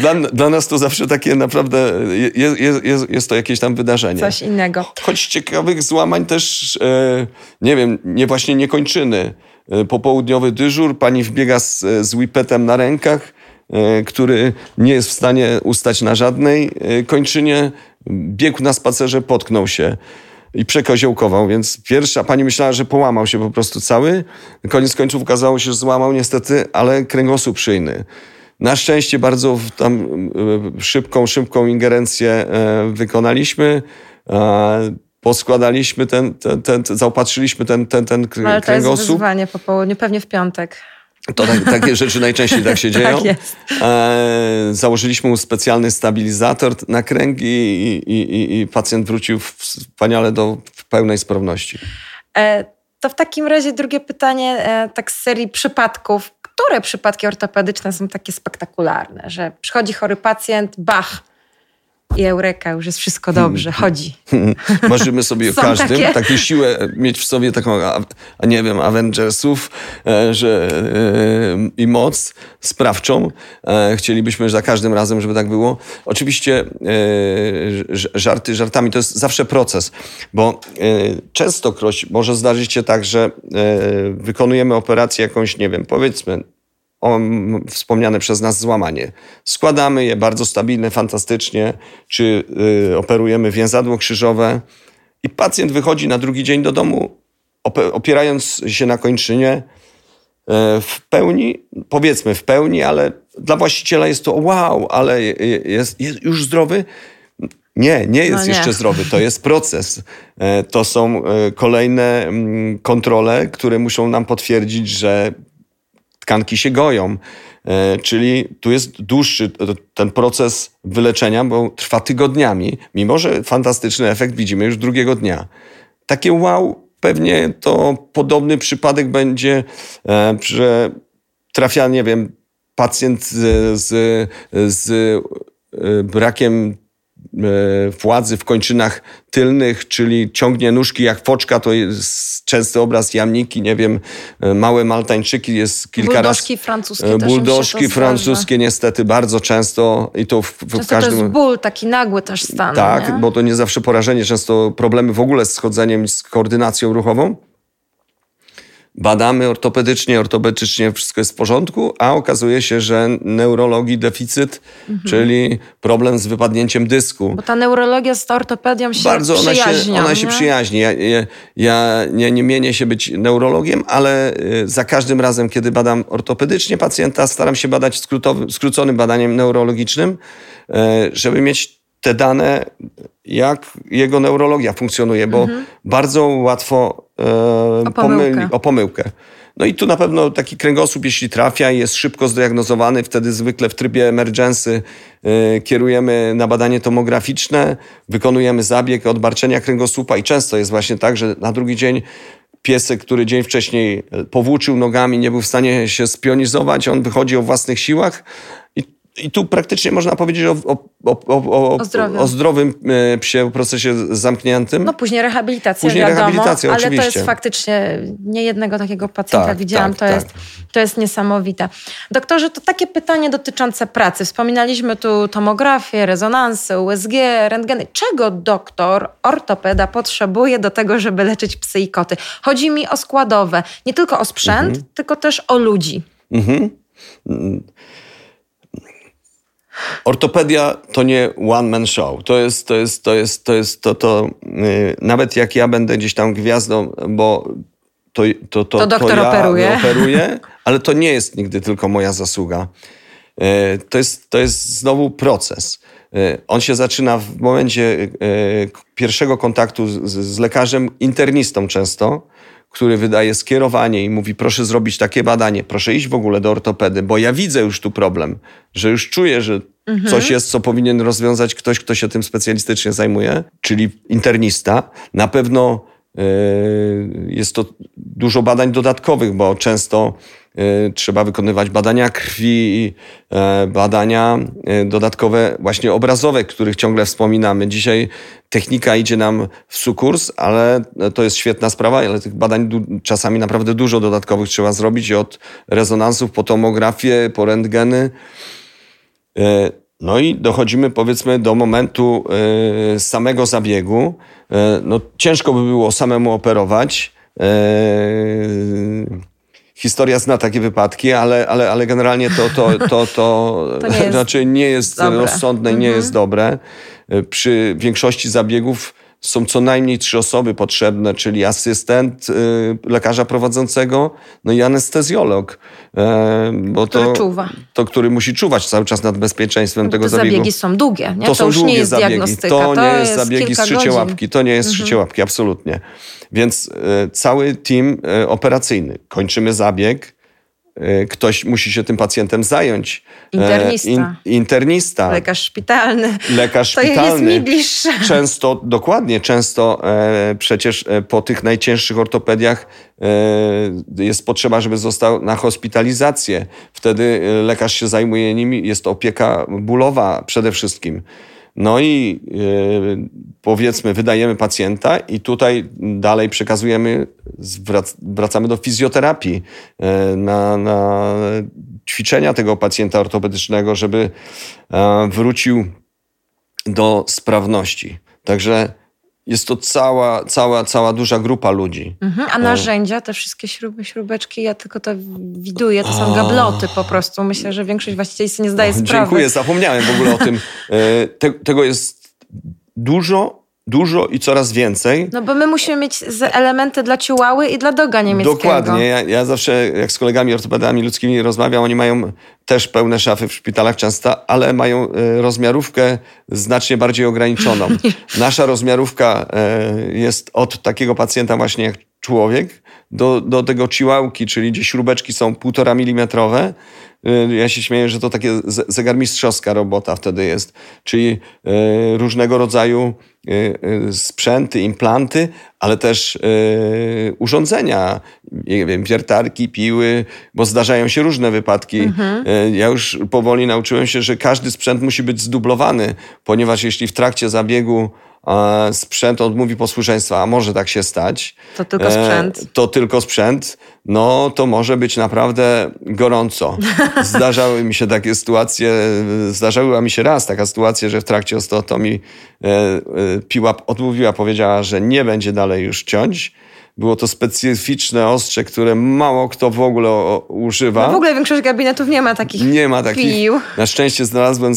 Dla, dla nas to zawsze takie naprawdę, jest, jest, jest to jakieś tam wydarzenie. Coś innego. Choć ciekawych złamań też, e, nie wiem, nie właśnie nie kończyny. E, popołudniowy dyżur, pani wbiega z, z whipetem na rękach, który nie jest w stanie ustać na żadnej kończynie, biegł na spacerze, potknął się i przekoziołkował, więc pierwsza pani myślała, że połamał się po prostu cały. Koniec końców okazało się, że złamał niestety, ale kręgosłup szyjny. Na szczęście bardzo tam e, szybką, szybką ingerencję e, wykonaliśmy. Poskładaliśmy ten, ten, ten, zaopatrzyliśmy ten, ten, ten kręgosłup. Ale to jest wyzwanie po południu, pewnie w piątek. To tak, takie rzeczy najczęściej tak się dzieją. tak. E, założyliśmy mu specjalny stabilizator na kręgi i, i, i pacjent wrócił wspaniale do pełnej sprawności. E, to w takim razie drugie pytanie, e, tak z serii przypadków. Które przypadki ortopedyczne są takie spektakularne, że przychodzi chory pacjent, bach, i eureka, już jest wszystko dobrze, chodzi. Marzymy sobie o każdym, takie? taką siłę mieć w sobie taką, a, nie wiem, Avengersów e, że, e, i moc sprawczą. E, chcielibyśmy za każdym razem, żeby tak było. Oczywiście żarty żartami, to jest zawsze proces, bo częstokroć może zdarzyć się tak, że wykonujemy operację jakąś, nie wiem, powiedzmy o, wspomniane przez nas złamanie. Składamy je bardzo stabilne, fantastycznie, czy y, operujemy więzadło krzyżowe i pacjent wychodzi na drugi dzień do domu, opierając się na kończynie y, w pełni, powiedzmy w pełni, ale dla właściciela jest to wow, ale jest, jest już zdrowy. Nie, nie jest no nie. jeszcze zdrowy. To jest proces. E, to są e, kolejne mm, kontrole, które muszą nam potwierdzić, że tkanki się goją. E, czyli tu jest dłuższy ten proces wyleczenia, bo trwa tygodniami, mimo że fantastyczny efekt widzimy już drugiego dnia. Takie wow, pewnie to podobny przypadek będzie, e, że trafia, nie wiem, pacjent z, z, z e, brakiem władzy w kończynach tylnych, czyli ciągnie nóżki jak foczka, to jest częsty obraz jamniki, nie wiem, małe maltańczyki, jest kilka buldożki razy. francuskie Buldożki francuskie niestety bardzo często i to w, w często każdym... to jest ból, taki nagły też stan. Tak, nie? bo to nie zawsze porażenie, często problemy w ogóle z schodzeniem, z koordynacją ruchową badamy ortopedycznie, ortopedycznie wszystko jest w porządku, a okazuje się, że neurologii deficyt, mhm. czyli problem z wypadnięciem dysku. Bo ta neurologia z ortopedią się Bardzo ona się, ona się przyjaźni. Ja, ja, ja nie, nie mienię się być neurologiem, ale y, za każdym razem, kiedy badam ortopedycznie pacjenta, staram się badać skróconym badaniem neurologicznym, y, żeby mieć te dane, jak jego neurologia funkcjonuje, bo mhm. bardzo łatwo e, o, pomyłkę. o pomyłkę. No i tu na pewno taki kręgosłup, jeśli trafia i jest szybko zdiagnozowany, wtedy zwykle w trybie emergency y, kierujemy na badanie tomograficzne, wykonujemy zabieg odbarczenia kręgosłupa i często jest właśnie tak, że na drugi dzień piesek, który dzień wcześniej powłóczył nogami, nie był w stanie się spionizować, on wychodzi o własnych siłach, i tu praktycznie można powiedzieć o, o, o, o, zdrowym. e, psie procesie zamkniętym. No później rehabilitacja, później wiadomo, rehabilitacja, ale oczywiście. to jest faktycznie, nie jednego takiego pacjenta tak, widziałam, tak, to, tak. Jest, to jest niesamowite. Doktorze, to takie pytanie dotyczące pracy. Wspominaliśmy tu tomografię, rezonansy, USG, rentgeny. Czego doktor, ortopeda potrzebuje do tego, żeby leczyć psy i koty? Chodzi mi o składowe, nie tylko o sprzęt, mhm. tylko też o ludzi. Mhm. Ortopedia to nie one man show. To jest, to jest, to jest, to jest, to, to yy, nawet jak ja będę gdzieś tam gwiazdą, bo to, to, to, to, doktor to ja operuje. operuję, ale to nie jest nigdy tylko moja zasługa. Yy, to jest, to jest znowu proces. Yy, on się zaczyna w momencie yy, pierwszego kontaktu z, z lekarzem, internistą często, który wydaje skierowanie i mówi, proszę zrobić takie badanie, proszę iść w ogóle do ortopedy, bo ja widzę już tu problem, że już czuję, że mhm. coś jest, co powinien rozwiązać ktoś, kto się tym specjalistycznie zajmuje, czyli internista. Na pewno yy, jest to dużo badań dodatkowych, bo często Y, trzeba wykonywać badania krwi, y, badania dodatkowe, właśnie obrazowe, których ciągle wspominamy. Dzisiaj technika idzie nam w sukurs, ale to jest świetna sprawa, ale tych badań czasami naprawdę dużo dodatkowych trzeba zrobić od rezonansów po tomografię, po rentgeny. No i dochodzimy powiedzmy do momentu samego zabiegu. No, ciężko by było samemu operować historia zna takie wypadki, ale, ale, ale generalnie to, to, to, to, to nie jest znaczy nie jest dobre. rozsądne nie mhm. jest dobre. Przy większości zabiegów są co najmniej trzy osoby potrzebne, czyli asystent y, lekarza prowadzącego, no i anestezjolog. E, bo który to, czuwa. To, który musi czuwać cały czas nad bezpieczeństwem no, tego te zabiegu. zabiegi są długie. Nie? To, to są już długie nie jest zabiegi. To, to nie jest, jest zabiegi z łapki. To nie jest mhm. łapki, absolutnie. Więc e, cały team e, operacyjny. Kończymy zabieg, ktoś musi się tym pacjentem zająć. Internista. In, internista. Lekarz szpitalny. Lekarz to szpitalny. jest mi bliższe. Często, dokładnie, często e, przecież po tych najcięższych ortopediach e, jest potrzeba, żeby został na hospitalizację. Wtedy lekarz się zajmuje nimi, jest opieka bólowa przede wszystkim. No i yy, powiedzmy, wydajemy pacjenta, i tutaj dalej przekazujemy, wracamy do fizjoterapii, yy, na, na ćwiczenia tego pacjenta ortopedycznego, żeby yy, wrócił do sprawności. Także jest to cała, cała, cała duża grupa ludzi. Mhm, a narzędzia, te wszystkie śruby, śrubeczki, ja tylko to widuję, to są gabloty po prostu. Myślę, że większość właścicieli sobie nie zdaje sprawy. Dziękuję, zapomniałem w ogóle o tym. E, te, tego jest dużo dużo i coraz więcej. No bo my musimy mieć elementy dla ciułały i dla doga niemieckiego. Dokładnie. Ja, ja zawsze, jak z kolegami ortopedami ludzkimi rozmawiam, oni mają też pełne szafy w szpitalach często, ale mają e, rozmiarówkę znacznie bardziej ograniczoną. Nasza rozmiarówka e, jest od takiego pacjenta właśnie jak człowiek, do, do tego ciłałki, czyli gdzie śrubeczki są półtora milimetrowe, ja się śmieję, że to takie zegarmistrzowska robota wtedy jest, czyli y, różnego rodzaju y, sprzęty, implanty, ale też urządzenia, nie wiem, wiertarki, piły, bo zdarzają się różne wypadki. Mhm. Ja już powoli nauczyłem się, że każdy sprzęt musi być zdublowany, ponieważ jeśli w trakcie zabiegu sprzęt odmówi posłuszeństwa, a może tak się stać. To tylko e, sprzęt. To tylko sprzęt. No to może być naprawdę gorąco. Zdarzały mi się takie sytuacje, zdarzyła mi się raz taka sytuacja, że w trakcie osteotomii e, e, piła odmówiła, powiedziała, że nie będzie dalej już ciąć. Było to specyficzne ostrze, które mało kto w ogóle używa. No w ogóle większość gabinetów nie ma takich Nie ma takich. Pił. Na szczęście znalazłem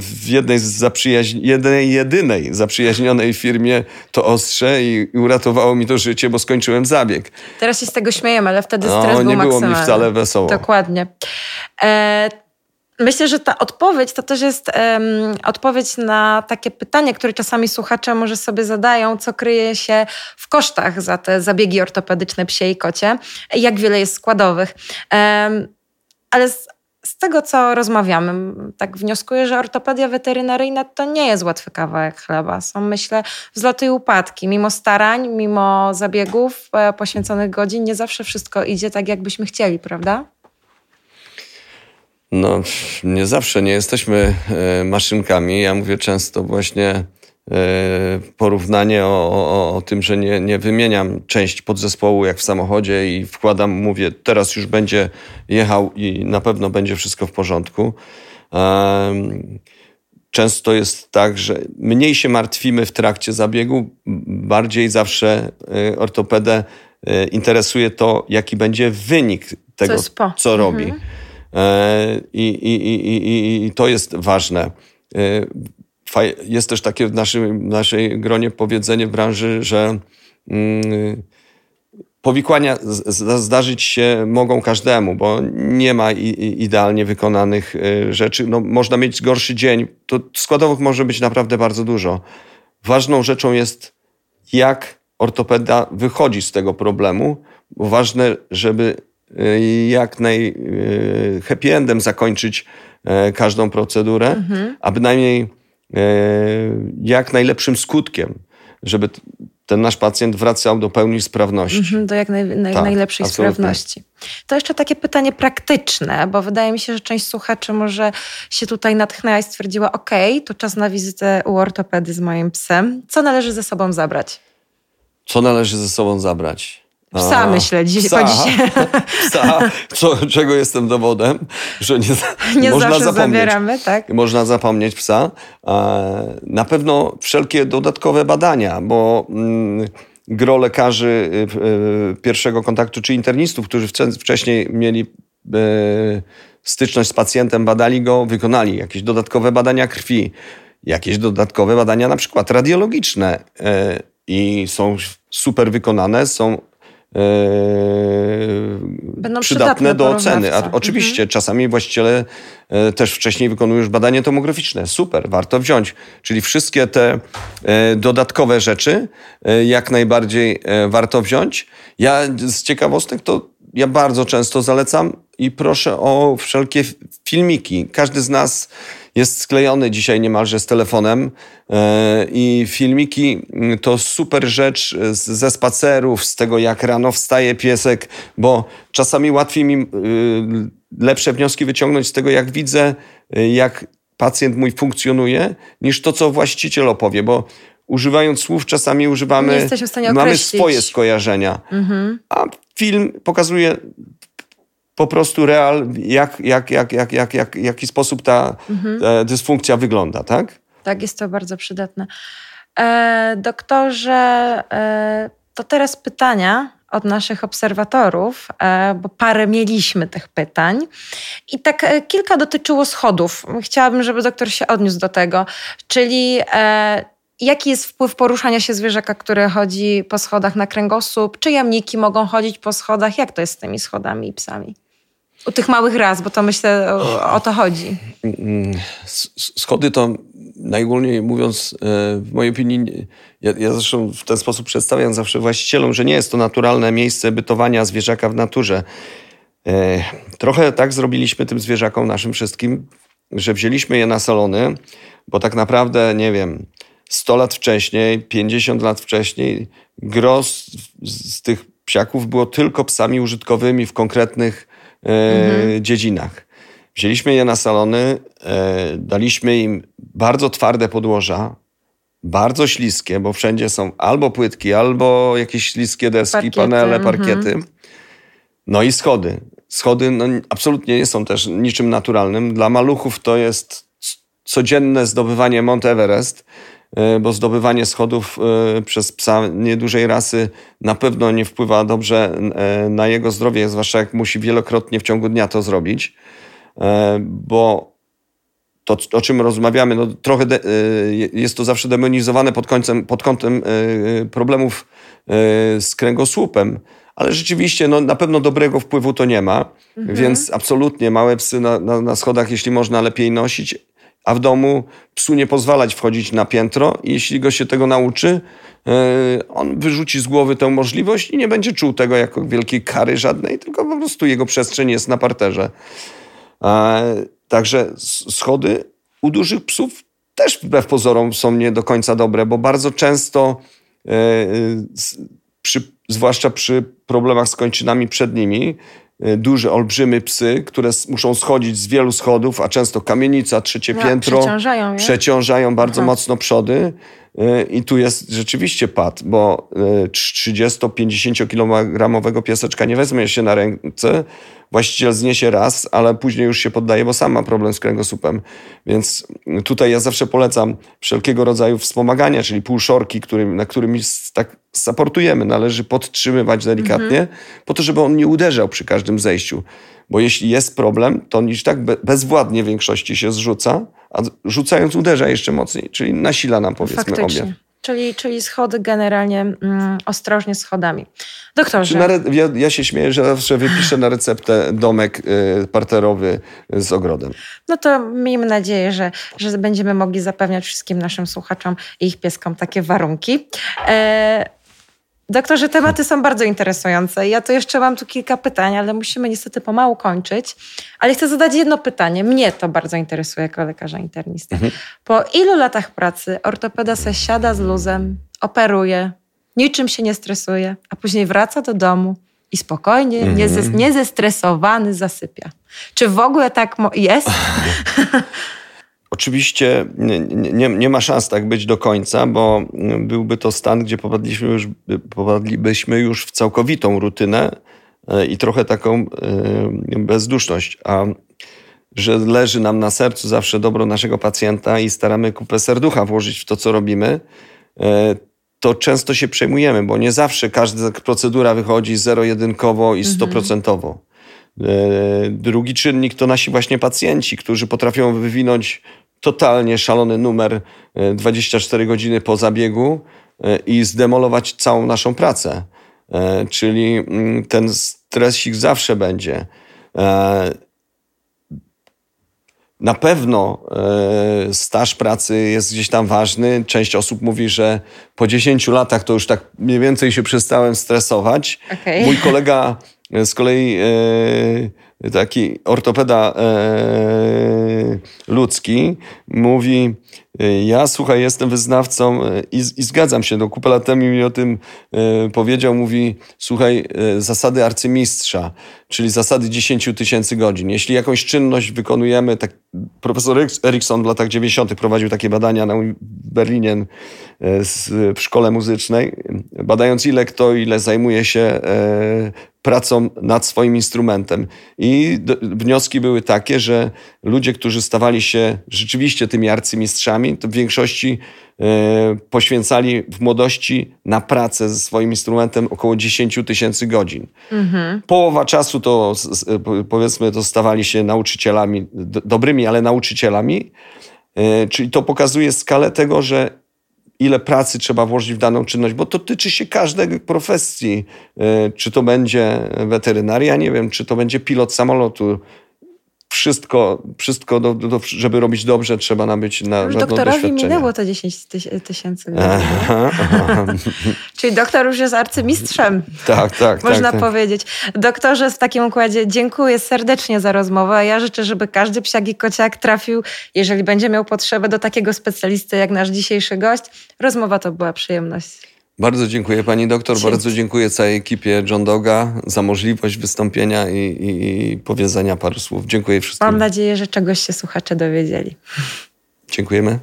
w jednej zaprzyjaźń... jednej, jedynej zaprzyjaźnionej firmie to ostrze i uratowało mi to życie, bo skończyłem zabieg. Teraz się z tego śmiejemy, ale wtedy stres no, był nie było mi wcale wesoło. Dokładnie. E Myślę, że ta odpowiedź to też jest um, odpowiedź na takie pytanie, które czasami słuchacze może sobie zadają, co kryje się w kosztach za te zabiegi ortopedyczne psie i kocie, jak wiele jest składowych. Um, ale z, z, tego, co rozmawiamy, tak wnioskuję, że ortopedia weterynaryjna to nie jest łatwy kawałek chleba. Są, myślę, wzloty i upadki. Mimo starań, mimo zabiegów, e, poświęconych godzin, nie zawsze wszystko idzie tak, jakbyśmy chcieli, prawda? No, nie zawsze nie jesteśmy e, maszynkami. Ja mówię często właśnie e, porównanie o, o, o, tym, że nie, nie wymieniam części podzespołu jak w samochodzie i wkładam, mówię, teraz już będzie jechał i na pewno będzie wszystko w porządku. Często jest tak, że mniej się martwimy w trakcie zabiegu, bardziej zawsze e, ortopedę interesuje to, jaki będzie wynik tego, co, co robi. Mhm. E, I, i, i, i to jest ważne. E, jest też takie w naszym, naszej gronie powiedzenie w branży, że mm, powikłania zdarzyć się mogą każdemu, bo nie ma idealnie wykonanych e, rzeczy. No, można mieć gorszy dzień. To składowych może być naprawdę bardzo dużo. Ważną rzeczą jest, jak ortopeda wychodzi z tego problemu. Ważne, żeby jak naj e, endem zakończyć e, każdą procedurę, mhm. a bynajmniej e, jak najlepszym skutkiem, żeby ten nasz pacjent wracał do pełni sprawności. Mhm, do jak naj, naj, tak, najlepszej absolutnie. sprawności. To jeszcze takie pytanie praktyczne, bo wydaje mi się, że część słuchaczy może się tutaj natchnęła i stwierdziła, ok, to czas na wizytę u ortopedy z moim psem. Co należy ze sobą zabrać? Co należy ze sobą zabrać? Psa myślę, dziś, psa, dzisiaj. Psa, co, czego jestem dowodem, że nie, nie można zawsze zapomnieć. zabieramy, tak? Można zapomnieć psa. Na pewno wszelkie dodatkowe badania, bo mm, gro lekarzy y, y, pierwszego kontaktu, czy internistów, którzy wcześniej mieli y, styczność z pacjentem, badali go, wykonali jakieś dodatkowe badania krwi, jakieś dodatkowe badania na przykład radiologiczne i są super wykonane, są Będą przydatne do oceny. A oczywiście mhm. czasami właściciele e, też wcześniej wykonują już badanie tomograficzne. Super, warto wziąć. Czyli wszystkie te e, dodatkowe rzeczy e, jak najbardziej warto wziąć. Ja z ciekawostek to ja bardzo często zalecam i proszę o wszelkie filmiki. Każdy z nas jest sklejony dzisiaj niemalże z telefonem e, i filmiki mm, to super rzecz ze spacerów, z tego jak rano wstaje piesek, bo czasami łatwiej mi y, lepsze wnioski wyciągnąć z tego, jak widzę, jak pacjent mój funkcjonuje, niż to, co właściciel opowie, bo używając słów czasami używamy, mamy swoje skojarzenia. Mhm. A film pokazuje po prostu real, jak, jak, jak, jak, jak, jak, jaki sposób ta mhm. dysfunkcja wygląda, tak? Tak, jest to bardzo przydatne. E, doktorze, e, to teraz pytania od naszych obserwatorów, e, bo parę mieliśmy tych pytań. I tak e, kilka dotyczyło schodów. Chciałabym, żeby doktor się odniósł do tego. Czyli e, jaki jest wpływ poruszania się zwierzaka, które chodzi po schodach na kręgosłup? Czy jamniki mogą chodzić po schodach? Jak to jest z tymi schodami i psami? U tych małych raz, bo to myślę o, o to chodzi. Schody to najogólniej mówiąc, e, w mojej opinii, ja, ja zresztą w ten sposób przedstawiam zawsze właścicielom, że nie jest to naturalne miejsce bytowania zwierzaka w naturze. E, trochę tak zrobiliśmy tym zwierzakom naszym wszystkim, że wzięliśmy je na salony, bo tak naprawdę, nie wiem, 100 lat wcześniej, 50 lat wcześniej, gros z tych psiaków było tylko psami użytkowymi w konkretnych mhm. dziedzinach. Wzięliśmy je na salony, e, daliśmy im bardzo twarde podłoża, bardzo śliskie, bo wszędzie są albo płytki, albo jakieś śliskie deski, parkiety, panele, mhm. parkiety. No i schody. Schody no, absolutnie nie są też niczym naturalnym. Dla maluchów to jest codzienne zdobywanie Mount Everest, e, bo zdobywanie schodów e, przez psa niedużej rasy na pewno nie wpływa dobrze na jego zdrowie, zwłaszcza jak musi wielokrotnie w ciągu dnia to zrobić. E, bo to, o czym rozmawiamy, no trochę de, e, jest to zawsze demonizowane pod, końcem, pod kątem e, problemów z kręgosłupem, ale rzeczywiście no, na pewno dobrego wpływu to nie ma, mhm. więc absolutnie małe psy na, na, na schodach, jeśli można, lepiej nosić, a w domu psu nie pozwalać wchodzić na piętro jeśli go się tego nauczy, on wyrzuci z głowy tę możliwość i nie będzie czuł tego jako wielkiej kary żadnej, tylko po prostu jego przestrzeń jest na parterze. Także schody u dużych psów też wbrew pozorom są nie do końca dobre, bo bardzo często, e, przy, zwłaszcza przy problemach z kończynami przednimi, e, duże, olbrzymy psy, które muszą schodzić z wielu schodów, a często kamienica, trzecie no, piętro, przeciążają, przeciążają bardzo Aha. mocno przody. E, I tu jest rzeczywiście pad, bo 30-50 kilogramowego pieseczka nie wezmie się na ręce, właściciel zniesie raz, ale później już się poddaje, bo sam ma problem z kręgosłupem. Więc tutaj ja zawsze polecam wszelkiego rodzaju wspomagania, czyli półszorki, którym, na którymi tak supportujemy, należy podtrzymywać delikatnie, mhm. po to, żeby on nie uderzał przy każdym zejściu. Bo jeśli jest problem, to on już tak bezwładnie w większości się zrzuca, a rzucając uderza jeszcze mocniej, czyli nasila nam powiedzmy Faktycznie. obie. Czyli, czyli schody generalnie mm, ostrożnie schodami. Doktorze. ja, ja, się śmieję, że zawsze wypiszę na receptę domek y, parterowy z ogrodem. No to miejmy nadzieję, że, że będziemy mogli zapewniać wszystkim naszym słuchaczom i ich pieskom takie warunki. E, Doktorze, tematy są bardzo interesujące. Ja to jeszcze mam tu kilka pytań, ale musimy niestety pomału kończyć. Ale chcę zadać jedno pytanie. Mnie to bardzo interesuje jako lekarza internisty. Mhm. Po ilu latach pracy ortopeda se siada z luzem, operuje, niczym się nie stresuje, a później wraca do domu i spokojnie, mhm. niezestresowany zasypia. Czy w ogóle tak jest? Oczywiście nie, nie, ma szans tak być do końca, bo byłby to stan, gdzie popadliśmy już, popadlibyśmy już w całkowitą rutynę e, i trochę taką e, bezduszność. A że leży nam na sercu zawsze dobro naszego pacjenta i staramy kupę serducha włożyć w to, co robimy, e, to często się przejmujemy, bo nie zawsze każda procedura wychodzi zero-jedynkowo i mhm. stoprocentowo. Drugi czynnik to nasi właśnie pacjenci, którzy potrafią wywinąć totalnie szalony numer 24 e, godziny po zabiegu e, i zdemolować całą naszą pracę. E, czyli mm, ten stresik zawsze będzie. Na pewno staż pracy jest gdzieś tam ważny. Część osób mówi, że po 10 latach to już tak mniej więcej się przestałem stresować. Okay. Mój kolega z kolei taki ortopeda e, ludzki mówi, e, ja słuchaj, jestem wyznawcą e, i, i zgadzam się, no kupę lat temu mi o tym powiedział, mówi, słuchaj, zasady arcymistrza, czyli zasady 10 tysięcy godzin. Jeśli jakąś czynność wykonujemy, tak profesor Erikson w latach 90. prowadził takie badania na Berlinie w szkole muzycznej, badając ile kto, ile zajmuje się pracą nad swoim instrumentem. I wnioski były takie, że ludzie, którzy stawali się rzeczywiście tymi arcymistrzami, to w większości e, poświęcali w młodości na pracę ze swoim instrumentem około 10 tysięcy godzin. Mhm. Połowa czasu to powiedzmy to stawali się nauczycielami, dobrymi, ale nauczycielami. E, czyli to pokazuje skalę tego, że ile pracy trzeba włożyć w daną czynność, bo to tyczy się każdej profesji. E, czy to będzie weterynaria, nie wiem, czy to będzie pilot samolotu, wszystko, wszystko do, do, żeby robić dobrze, trzeba nabyć na Już na doktorowi minęło to 10 tyś- tysięcy. Czyli doktor już jest arcymistrzem. Tak, tak. Można tak, tak. powiedzieć. Doktorze, w takim układzie dziękuję serdecznie za rozmowę. a Ja życzę, żeby każdy psiak i kociak trafił, jeżeli będzie miał potrzebę, do takiego specjalisty jak nasz dzisiejszy gość. Rozmowa to była przyjemność. Bardzo dziękuję pani doktor, bardzo dziękuję całej ekipie John Doga za możliwość wystąpienia i, i, i powiedzenia paru słów. Dziękuję wszystkim. Mam nadzieję, że czegoś się słuchacze dowiedzieli. Dziękujemy.